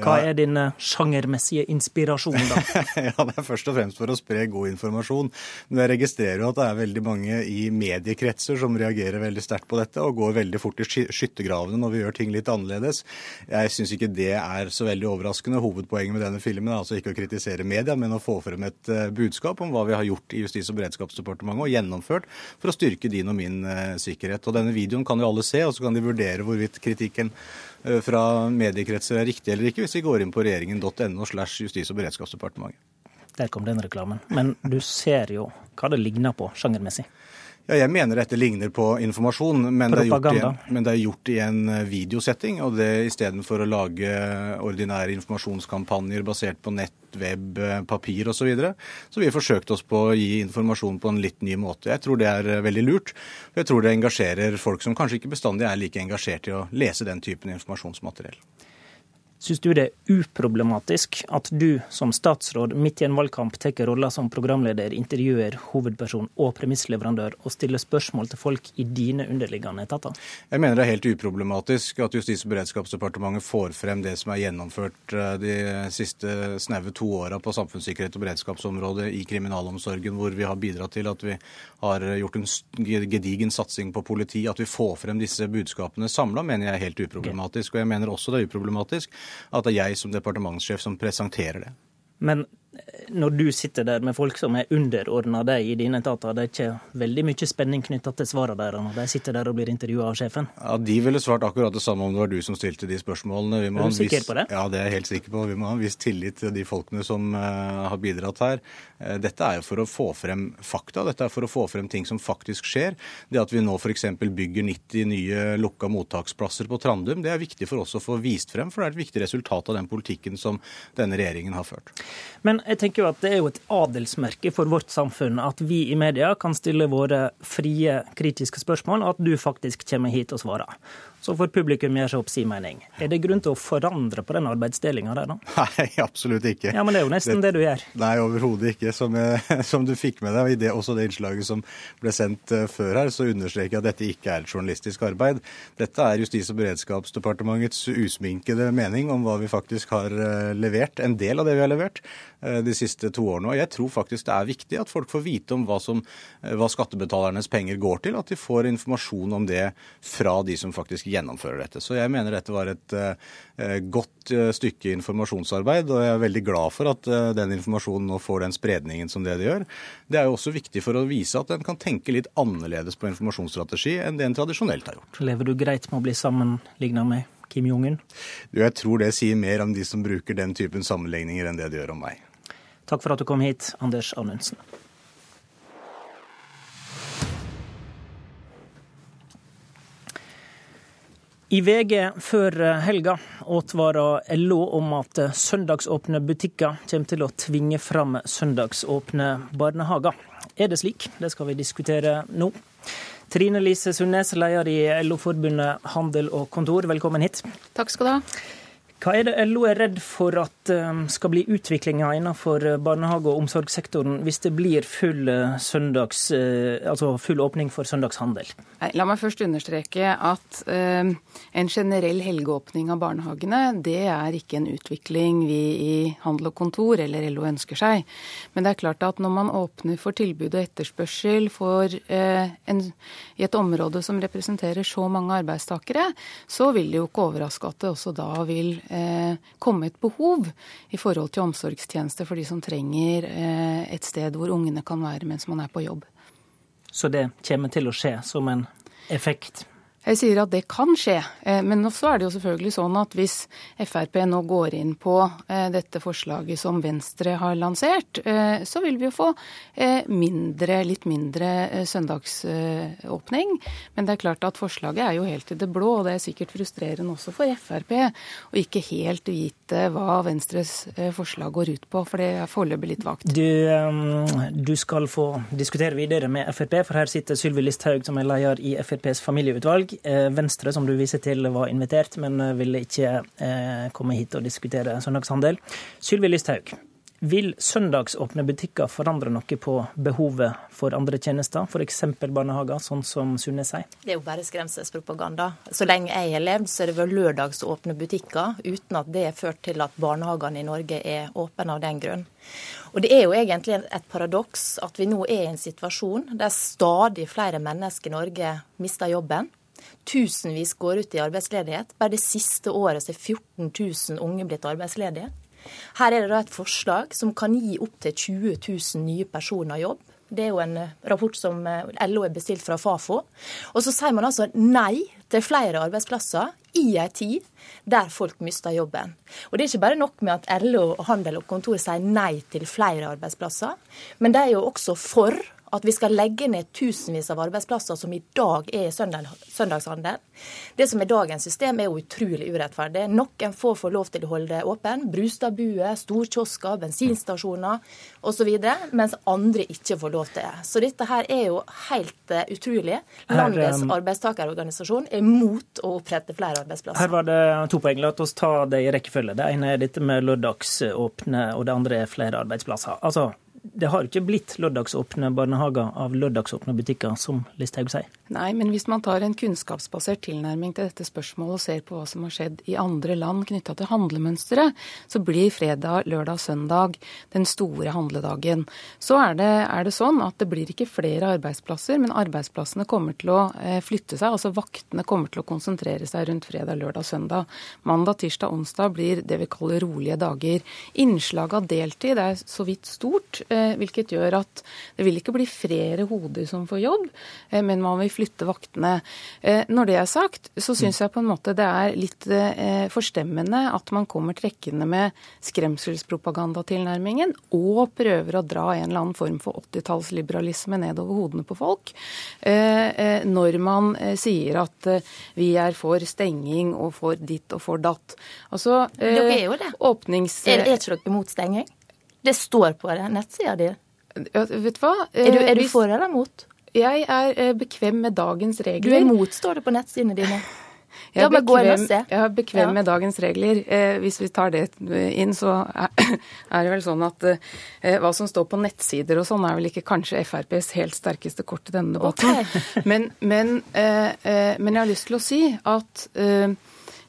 Hva er din eh, sjangermessige inspirasjon, da? ja, Det er først og fremst for å spre god informasjon. Men jeg registrerer jo at det er veldig mange i mediekretser som reagerer veldig sterkt på dette, og går veldig fort i skyttergravene når vi gjør ting litt annerledes. Jeg syns ikke det er så veldig overraskende. Hovedpoenget med denne filmen er altså ikke å kritisere media, men å få frem et eh, budskap om hva vi har gjort i Justis- og beredskapsdepartementet og gjennomført for å styrke din og min uh, sikkerhet. Og Denne videoen kan jo alle se, og så kan de vurdere hvorvidt kritikken Eh, fra mediekretser er riktig eller ikke, hvis vi går inn på regjeringen.no slash Justis- og beredskapsdepartementet. Der kom den reklamen. Men du ser jo hva det ligner på sjangermessig. Ja, jeg mener dette ligner på informasjon, men det, en, men det, er gjort i en eh, videosetting. Og det istedenfor å lage ordinære informasjonskampanjer basert på nett, web, eh, papir osv. Så, videre. så vi har forsøkt oss på å gi informasjon på en litt ny måte. Jeg tror det er eh, veldig lurt. Og jeg tror det engasjerer folk som kanskje ikke bestandig er like engasjert i å lese den typen informasjonsmateriell. Syns du det er uproblematisk at du som statsråd midt i en valgkamp tar rolla som programleder, intervjuer, hovedperson og premissleverandør og stiller spørsmål til folk i dine underliggende etater? Jeg mener det er helt uproblematisk at Justis- og beredskapsdepartementet får frem det som er gjennomført eh, de siste snaue to åra på samfunnssikkerhet og beredskapsområdet i kriminalomsorgen, hvor vi har bidratt til at vi har gjort en gedigen satsing på politi. At vi får frem disse budskapene samla, mener jeg er helt uproblematisk. Og jeg mener også det er uproblematisk at det er jeg som departementssjef som presenterer det. Men når du sitter der med folk som er underordna deg i dine etater, det er ikke veldig mye spenning knytta til svarene deres når de sitter der og blir intervjua av sjefen? Ja, De ville svart akkurat det samme om det var du som stilte de spørsmålene. er du sikker viss, på det? Ja, det er jeg helt sikker på. Vi må ha en viss tillit til de folkene som uh, har bidratt her. Uh, dette er jo for å få frem fakta. Dette er for å få frem ting som faktisk skjer. Det at vi nå f.eks. bygger 90 nye lukka mottaksplasser på Trandum, det er viktig for oss å få vist frem, for det er et viktig resultat av den politikken som denne regjeringen har ført. Men jeg tenker jo at det er jo et adelsmerke for vårt samfunn at vi i media kan stille våre frie, kritiske spørsmål, og at du faktisk kommer hit og svarer. Så får publikum gjøre seg opp sin mening. Er det grunn til å forandre på den arbeidsdelinga der, da? Nei, absolutt ikke. Ja, Men det er jo nesten det, det du gjør. Nei, overhodet ikke. Som, som, du fikk med deg i det, også det innslaget som ble sendt uh, før her, så understreker jeg at dette ikke er et journalistisk arbeid. Dette er Justis- og beredskapsdepartementets usminkede mening om hva vi faktisk har uh, levert. En del av det vi har levert de siste to årene. Og jeg tror faktisk det er viktig at folk får vite om hva, som, hva skattebetalernes penger går til. At de får informasjon om det fra de som faktisk gjennomfører dette. Så jeg mener dette var et uh, godt stykke informasjonsarbeid, og jeg er veldig glad for at den informasjonen nå får den spredningen som det det gjør. Det er jo også viktig for å vise at en kan tenke litt annerledes på informasjonsstrategi enn det en tradisjonelt har gjort. Lever du greit med å bli sammenligna med Kim Jong-un? Jeg tror det sier mer om de som bruker den typen sammenligninger enn det det gjør om meg. Takk for at du kom hit, Anders Anundsen. I VG før helga advarer LO om at søndagsåpne butikker kommer til å tvinge fram søndagsåpne barnehager. Er det slik? Det skal vi diskutere nå. Trine Lise Sundnes, leder i LO-forbundet Handel og Kontor, velkommen hit. Takk skal du ha. Hva er det LO er redd for at um, skal bli utviklinga innenfor uh, barnehage- og omsorgssektoren hvis det blir full, uh, søndags, altså full åpning for søndagshandel? La meg først understreke at en generell helgeåpning av barnehagene, det er ikke en utvikling vi i Handel og Kontor eller LO ønsker seg. Men det er klart at når man åpner for tilbud og etterspørsel for, en, i et område som representerer så mange arbeidstakere, så vil det jo ikke overraske at det også da vil eh, komme et behov i forhold til omsorgstjenester for de som trenger eh, et sted hvor ungene kan være mens man er på jobb. Så det kommer til å skje som en effekt? Jeg sier at det kan skje, eh, men også er det jo selvfølgelig sånn at hvis Frp nå går inn på eh, dette forslaget som Venstre har lansert, eh, så vil vi jo få mindre, litt mindre søndagsåpning. Men det er klart at forslaget er jo helt i det blå, og det er sikkert frustrerende også for Frp å ikke helt vite hva Venstres forslag går ut på, for det er foreløpig litt vagt. Du, du skal få diskutere videre med Frp, for her sitter Sylvi Listhaug som er leder i FrPs familieutvalg. Eh, Venstre, som du viser til, var invitert, men eh, ville ikke eh, komme hit og diskutere søndagshandel. Sylvi Listhaug, vil søndagsåpne butikker forandre noe på behovet for andre tjenester, f.eks. barnehager, sånn som Sunne sier? Det er jo bare skremselspropaganda. Så lenge jeg har levd, så er det vel lørdagsåpne butikker, uten at det har ført til at barnehagene i Norge er åpne av den grunn. Og Det er jo egentlig et paradoks at vi nå er i en situasjon der stadig flere mennesker i Norge mister jobben. Tusenvis går ut i arbeidsledighet. Bare det siste året er 14 000 unge blitt arbeidsledige. Her er det da et forslag som kan gi opptil 20 000 nye personer jobb. Det er jo en eh, rapport som eh, LO er bestilt fra Fafo. Og så sier man altså nei til flere arbeidsplasser i en tid der folk mister jobben. Og Det er ikke bare nok med at LO, Handel og Kontor sier nei til flere arbeidsplasser, men de er jo også for at vi skal legge ned tusenvis av arbeidsplasser som i dag er i søndag, søndagshandel. Det som er dagens system, er jo utrolig urettferdig. Noen få får lov til å holde det åpen. Brustadbuer, storkiosker, bensinstasjoner osv. Mens andre ikke får lov til det. Så dette her er jo helt uh, utrolig. Landets um, arbeidstakerorganisasjon er mot å opprette flere arbeidsplasser. Her var det to poeng. La oss ta det i rekkefølge. Det ene er dette med lørdagsåpne, og det andre er flere arbeidsplasser. Altså, det har ikke blitt lørdagsåpne barnehager av lørdagsåpne butikker, som Listhaug sier. Nei, men hvis man tar en kunnskapsbasert tilnærming til dette spørsmålet og ser på hva som har skjedd i andre land knytta til handlemønsteret, så blir fredag, lørdag, søndag den store handledagen. Så er det, er det, sånn at det blir ikke flere arbeidsplasser, men arbeidsplassene kommer til å eh, flytte seg. Altså vaktene kommer til å konsentrere seg rundt fredag, lørdag, søndag. Mandag, tirsdag, onsdag blir det vi kaller rolige dager. Innslaget av deltid er så vidt stort. Eh, hvilket gjør at det vil ikke bli flere hoder som får jobb, eh, men man vil flytte vaktene. Eh, når det er sagt, så syns jeg på en måte det er litt forstemmende at man kommer trekkende med skremselspropagandatilnærmingen og prøver å dra en eller annen form for 80-tallsliberalisme nedover hodene på folk, når man sier at vi er for stenging og for ditt og for datt. Altså, Dere er jo det. Åpnings... Er, er ikke dere mot stenging? Det står på nettsida di. Ja, vet du hva? Er du, er du Hvis... for eller mot? Jeg er eh, bekvem med dagens regler. Du er mot, står det på nettsidene dine. Jeg er, bekvem, jeg er bekvem ja. med dagens regler. Eh, hvis vi tar det inn, så er, er det vel sånn at eh, hva som står på nettsider og sånn, er vel ikke kanskje FrPs helt sterkeste kort i denne debatten. Okay. Men, men, eh, eh, men, jeg har lyst til å si at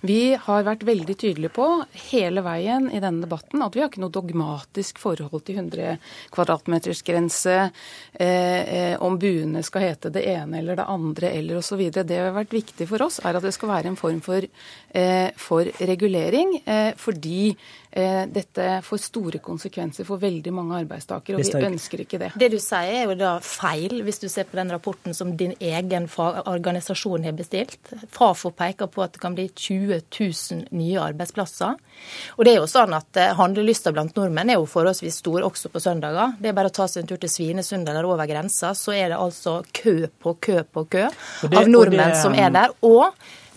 vi har vært veldig tydelige på hele veien i denne debatten at vi har ikke noe dogmatisk forhold til 100 kvadratmetersgrense, eh, eh, om buene skal hete det ene eller det andre eller osv. Det har vært viktig for oss, er at det skal være en form for, eh, for regulering. Eh, fordi dette får store konsekvenser for veldig mange arbeidstakere, og vi ønsker ikke det. Det du sier er jo da feil, hvis du ser på den rapporten som din egen organisasjon har bestilt. Fafo peker på at det kan bli 20 20 000 nye arbeidsplasser. Og det er jo sånn at eh, Handlelysta blant nordmenn er jo forholdsvis stor også på søndager. Det er bare å ta seg en tur til Svinesund eller over grensa, så er det altså kø på kø på kø det, av nordmenn det, som er der. Og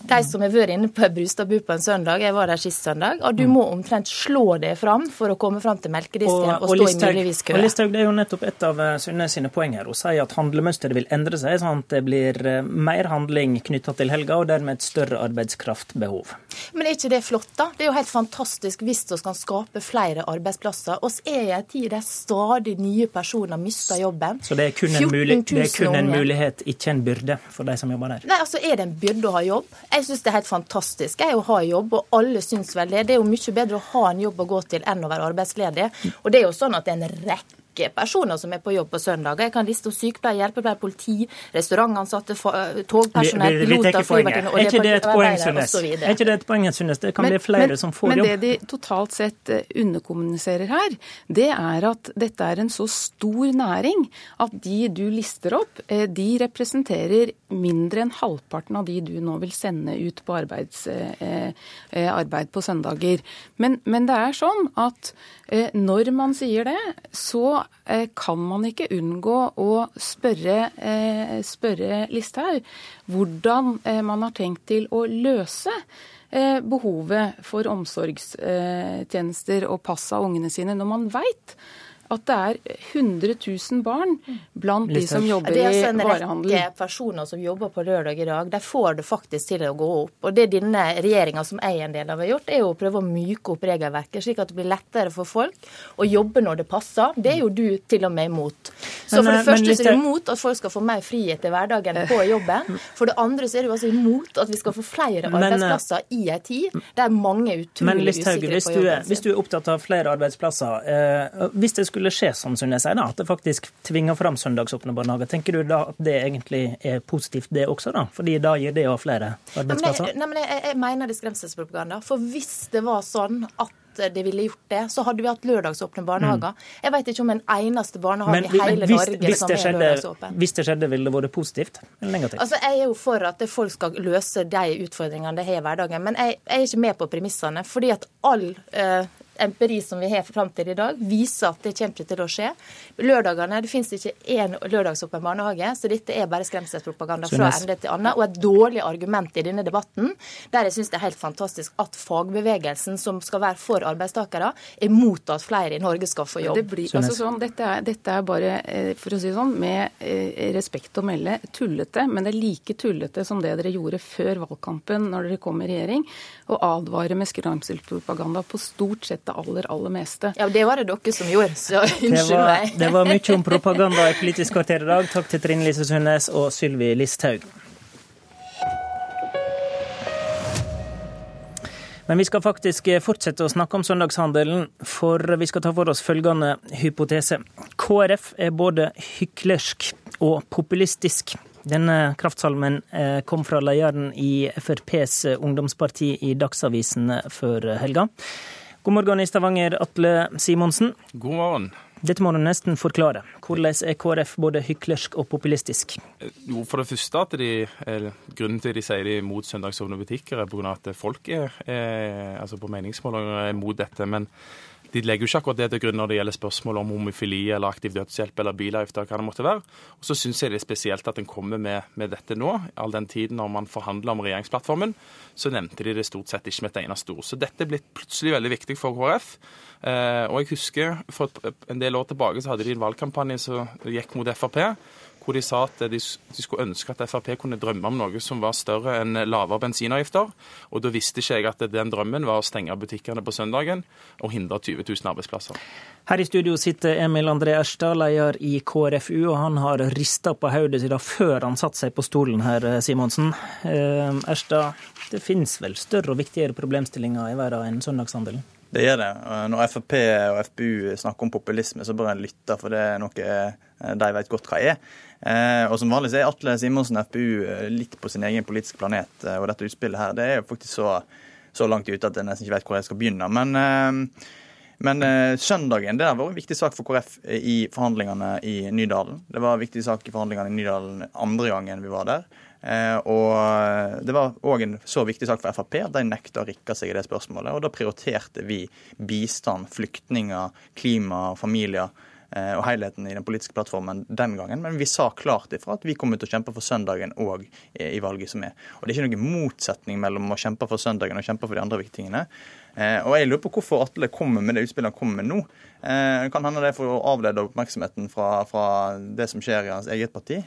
De som har vært inne på Brustadbu på en søndag, jeg var der sist søndag, og du mm. må omtrent slå deg fram for å komme fram til melkedisken og, og, og stå i milevis kø. Og Listhaug, det er jo nettopp et av Sunne sine poeng her. Hun sier at handlemønsteret vil endre seg, sånn at det blir eh, mer handling knytta til helga, og dermed et større arbeidskraftbehov. Men er ikke det flott, da? Det er jo helt fantastisk hvis vi kan skape flere arbeidsplasser. Oss er i en tid der stadig nye personer mister jobben. Så det er kun en, mulig, det er kun en mulighet, ikke en byrde for de som jobber der? Nei, altså er det en byrde å ha jobb? Jeg syns det er helt fantastisk jeg å ha jobb, og alle syns vel det. Det er jo mye bedre å ha en jobb å gå til enn å være arbeidsledig. Og det er jo sånn at det er en rekke personer som er på jobb på søndager. Jeg kan liste opp hjelpepleier, politi, restaurantansatte, eh, togpersonell, piloter, flyvertinner departementarbeidere osv. Er ikke det et poeng, synes Det kan men, bli flere men, som får men jobb. Men det de totalt sett eh, underkommuniserer her, det er at dette er en så stor næring at de du lister opp, eh, de representerer mindre enn halvparten av de du nå vil sende ut på arbeids, arbeid på søndager. Men, men det er sånn at når man sier det, så Eh, kan man ikke unngå å spørre, eh, spørre Listhaug hvordan eh, man har tenkt til å løse behovet for omsorgstjenester og pass av ungene sine, når man veit at det er 100 000 barn blant de som jobber i varehandel. Det er altså en rekke personer som jobber på lørdag i dag. De får det faktisk til å gå opp. Og Det denne regjeringa som jeg er en del av har gjort, er jo å prøve å myke opp regelverket, slik at det blir lettere for folk å jobbe når det passer. Det er jo du til og med imot. Så for det første så er du imot at folk skal få mer frihet i hverdagen på jobben. For det andre så er du altså imot at vi skal få flere arbeidsplasser i ei tid der mange er utrolig usikre på jobben sin. Hvis du er opptatt av flere arbeidsplasser, eh, hvis det skulle skulle skje, som jeg sier, at det faktisk tvinger fram søndagsåpne barnehager, tenker du da at det egentlig er positivt, det også? da? Fordi da gir det jo flere arbeidsplasser? Nei, men jeg, jeg, mener det er skremselspropaganda. For hvis det var sånn at det ville gjort det, så hadde vi hatt lørdagsåpne barnehager. Mm. Jeg vet ikke om en eneste barnehage men, i hele hvis, Norge hvis som er lørdagsåpen. Hvis det skjedde, ville det vært positivt? Altså, Jeg er jo for at folk skal løse de utfordringene de har i hverdagen, men jeg, jeg, er ikke med på premissene. fordi at all uh, empiri som vi har fram til i dag, viser at det kommer til å skje. Lørdagene, Det finnes ikke én lørdagsåpen barnehage, så dette er bare skremselspropaganda fra ende til annen. Og et dårlig argument i denne debatten, der jeg syns det er helt fantastisk at fagbevegelsen, som skal være for arbeidstakere, er mot at flere i Norge skal få jobb. Det blir, altså sånn, dette, er, dette, er, bare, eh, for å si det sånn, med eh, respekt å melde, tullete. Men det er like tullete som det dere gjorde før valgkampen når dere kom i regjering, og advare med skremselspropaganda på stort sett det aller, aller meste. Ja, Det var det dere som gjorde, så unnskyld meg. Det var mye om propaganda i Politisk kvarter i dag. Takk til Trine Lise Sundnes og Sylvi Listhaug. Men vi skal faktisk fortsette å snakke om søndagshandelen, for vi skal ta for oss følgende hypotese. KrF er både hyklersk og populistisk. Denne kraftsalmen eh, kom fra lederen i FrPs ungdomsparti i Dagsavisen før helga. God morgen i Stavanger, Atle Simonsen. God morgen. Dette må du nesten forklare. Hvordan er KrF både hyklersk og populistisk? Jo, For det første at de, Grunnen til at de sier de er mot søndagsåpne butikker, er pga. at folk er, er, altså på meningsmålinger er mot dette. Men de legger jo ikke akkurat det til grunn når det gjelder spørsmål om homofili eller aktiv dødshjelp eller bilavgifter, hva det måtte være. Og så syns jeg det er spesielt at en kommer med, med, dette nå. All den tiden når man forhandla om regjeringsplattformen, så nevnte de det stort sett ikke med et eneste ord. Så dette er blitt plutselig veldig viktig for KrF. Eh, og jeg husker for en del år tilbake så hadde de en valgkampanje som gikk mot Frp hvor de sa at de, de, skulle ønske at Frp kunne drømme om noe som var større enn lavere bensinavgifter. Og da visste ikke jeg at den drømmen var å stenge butikkene på søndagen og hindre 20 000 arbeidsplasser. Her i studio sitter Emil André Erstad, leder i KrFU, og han har rista på hodet siden før han satte seg på stolen her, Simonsen. Eh, Erstad, det finnes vel større og viktigere problemstillinger i verden enn søndagshandelen? Det gjør det. Når Frp og FPU snakker om populisme, så bør en lytte, for det er noe de vet godt hva er. Eh, og som vanlig er Atle Simonsen FPU eh, litt på sin egen politiske planet. Eh, og dette utspillet her det er jo faktisk så, så langt ute at jeg nesten ikke vet hvor jeg skal begynne. Men, men søndagen det har vært en viktig sak for KrF i forhandlingene i Nydalen. Det var en viktig sak i forhandlingene i Nydalen andre gangen vi var der. Og det var òg en så viktig sak for Frp at de nekta å rikke seg i det spørsmålet. Og da prioriterte vi bistand, flyktninger, klima familier og helheten i den politiske plattformen den gangen. Men vi sa klart ifra at vi kommer til å kjempe for søndagen òg i valget som er. Og Det er ikke noen motsetning mellom å kjempe for søndagen og kjempe for de andre viktige tingene. Og jeg lurer på hvorfor Atle kommer med det utspillet han kommer med nå. Det kan hende det er for å avlede oppmerksomheten fra, fra det som skjer i hans eget parti.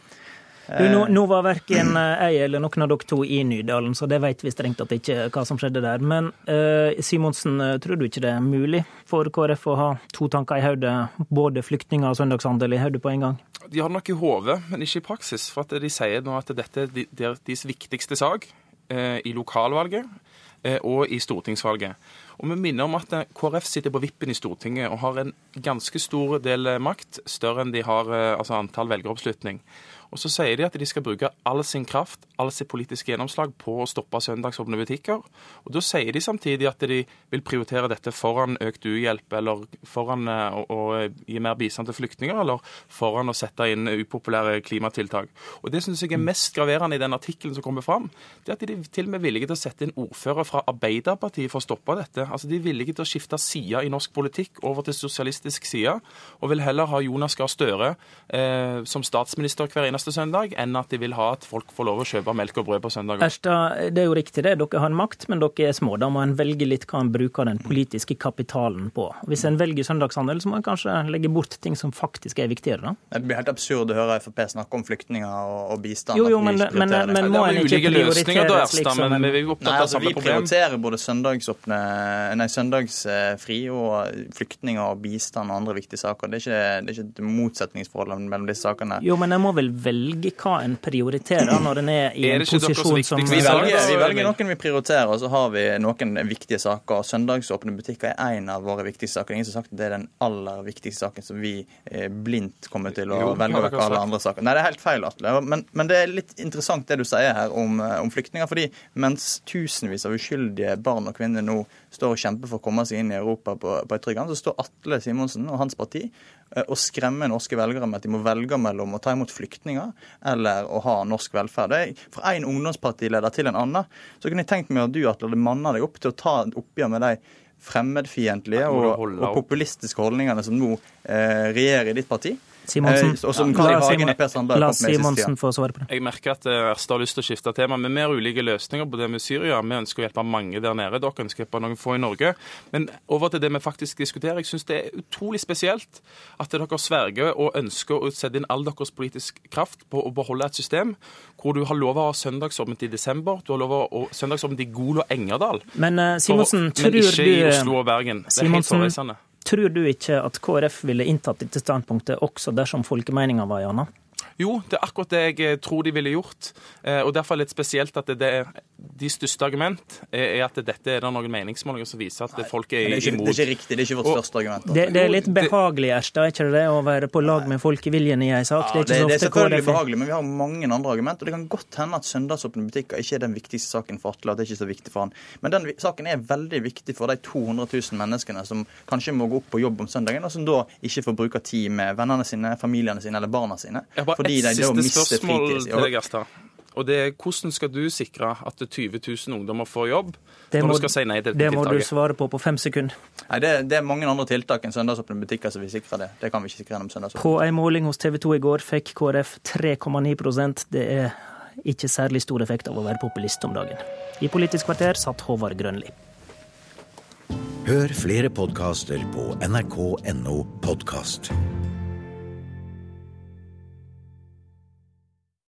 Du, nå, nå, var verken eh, jeg eller noen av dere to i Nydalen, så det vet vi strengt tatt ikke hva som skjedde der. Men uh, Simonsen, eh, tror du ikke det er mulig for KrF å ha to tanker i hodet, både flyktninger og søndagshandel i hodet på en gang? De har det nok i hodet, men ikke i praksis. For at de sier nå at dette er deres viktigste sak uh, i lokalvalget uh, og i stortingsvalget. Og vi minner om at KrF sitter på vippen i Stortinget og har en ganske stor del makt, større enn de har altså antall velgeroppslutning. Og så sier de at de skal bruke all sin kraft, all sitt politiske gjennomslag på å stoppe søndagsåpne butikker. Og da sier de samtidig at de vil prioritere dette foran økt uhjelp, eller foran eh, å, å gi mer bistand til flyktninger, eller foran å sette inn upopulære klimatiltak. Og det syns jeg er mest graverende i den artikkelen som kommer fram, det er at de til og med er villige til å sette inn ordfører fra Arbeiderpartiet for å stoppe dette. Altså De er villige til å skifte side i norsk politikk over til sosialistisk side, og vil heller ha Jonas Gahr Støre eh, som statsminister hver eneste eneste søndag, enn at de vil ha at folk får lov å kjøpe melk og brød på søndag. Erstad, det er jo riktig det. Dere har en makt, men dere er små. Da må en velge litt hva en bruker den politiske kapitalen på. Hvis en velger søndagshandel, så må en kanskje legge bort ting som faktisk er viktigere, da. Det blir helt absurd å høre Frp snakke om flyktninger og, bistand. Jo, jo, men, men, men, men må en ikke prioritere slik som en vi, nei, altså, vi prioriterer både søndagsåpne, nei, søndagsfri og flyktninger og bistand og andre viktige saker. Det er ikke, det er ikke et motsetningsforhold mellom disse sakene. Jo, men jeg må vel velge velge hva en prioriterer når en er i er en posisjon som vi velger, vi velger noen vi prioriterer, og så har vi noen viktige saker. Søndagsåpne butikker er en av våre viktigste saker. Ingen har sagt at det er den aller viktigste saken som vi eh, blindt kommer til å jo, velge vekk alle andre saker. Nei, det er helt feil, Atle. Men, men, det er litt interessant det du sier her om, eh, om flyktninger. fordi mens tusenvis av uskyldige barn og kvinner nå står og kjemper for å komme seg inn i Europa på, på et tryggende, så står Atle Simonsen og hans parti og skremmer norske velgere med at de må velge mellom å ta imot flyktninger eller å ha norsk velferd. Er fra én ungdomspartileder til en annen. Så kunne jeg tenkt meg at du Atle, hadde manna deg opp til å ta et oppgjør med de fremmedfiendtlige og, og populistiske holdningene som nå eh, regjerer i ditt parti. Simonsen. Eh, og som Carl I. Hagen og Per Sandberg La Simonsen få svare på det. Jeg merker at eh, Erstad har lyst til å skifte tema. med mer ulike løsninger på det med Syria. Vi ønsker å hjelpe mange der nede. Dere ønsker å hjelpe noen få i Norge. Men over til det vi faktisk diskuterer. Jeg syns det er utrolig spesielt at dere sverger og ønsker å sette inn all deres politisk kraft på å beholde et system hvor du har lov å ha søndagsåpent i desember, du har lov å ha søndagsåpent i Gol og Engerdal. Men uh, Simonsen, tror du Men ikke i Oslo og Bergen. Det er helt forreisende. Tror du ikke at KrF ville inntatt dette standpunktet også dersom folkemeninga var en annen? Jo, det er akkurat det jeg eh, tror de ville gjort. Eh, og Derfor er det litt spesielt at det er de største argument er at dette er det noen meningsmålinger som viser at folk er, er ikke, imot. Det er ikke riktig, det er ikke vårt største argument. Det, det, er litt behagelig, Erstad, er ikke det å være på lag med folkeviljen i ei sak? Ja, det, er, det, er selvfølgelig behagelig, men vi har mange andre argument. Og det kan godt hende at søndagsåpne butikker ikke er den viktigste saken for Atle, at det er ikke så viktig for han. Men den saken er veldig viktig for de 200 000 menneskene som kanskje må gå opp på jobb om søndagen, og som da ikke får bruke tid med vennene sine, familiene sine eller barna sine. Fordi de til mister fritid. Og det er Hvordan skal du sikre at 20 000 ungdommer får jobb det når må, du skal si nei til dette tiltaket? Det må du svare på på fem sekunder. Nei, det, det, er mange andre tiltak enn søndagsåpne butikker som vil sikre det. Det kan vi ikke sikre gjennom søndagsåpne. På en måling hos TV 2 i går fikk KrF 3,9% Det er ikke særlig stor effekt av å være populist om dagen. I Politisk kvarter satt Håvard Grønli. Hør flere podkaster på nrk.no podkast.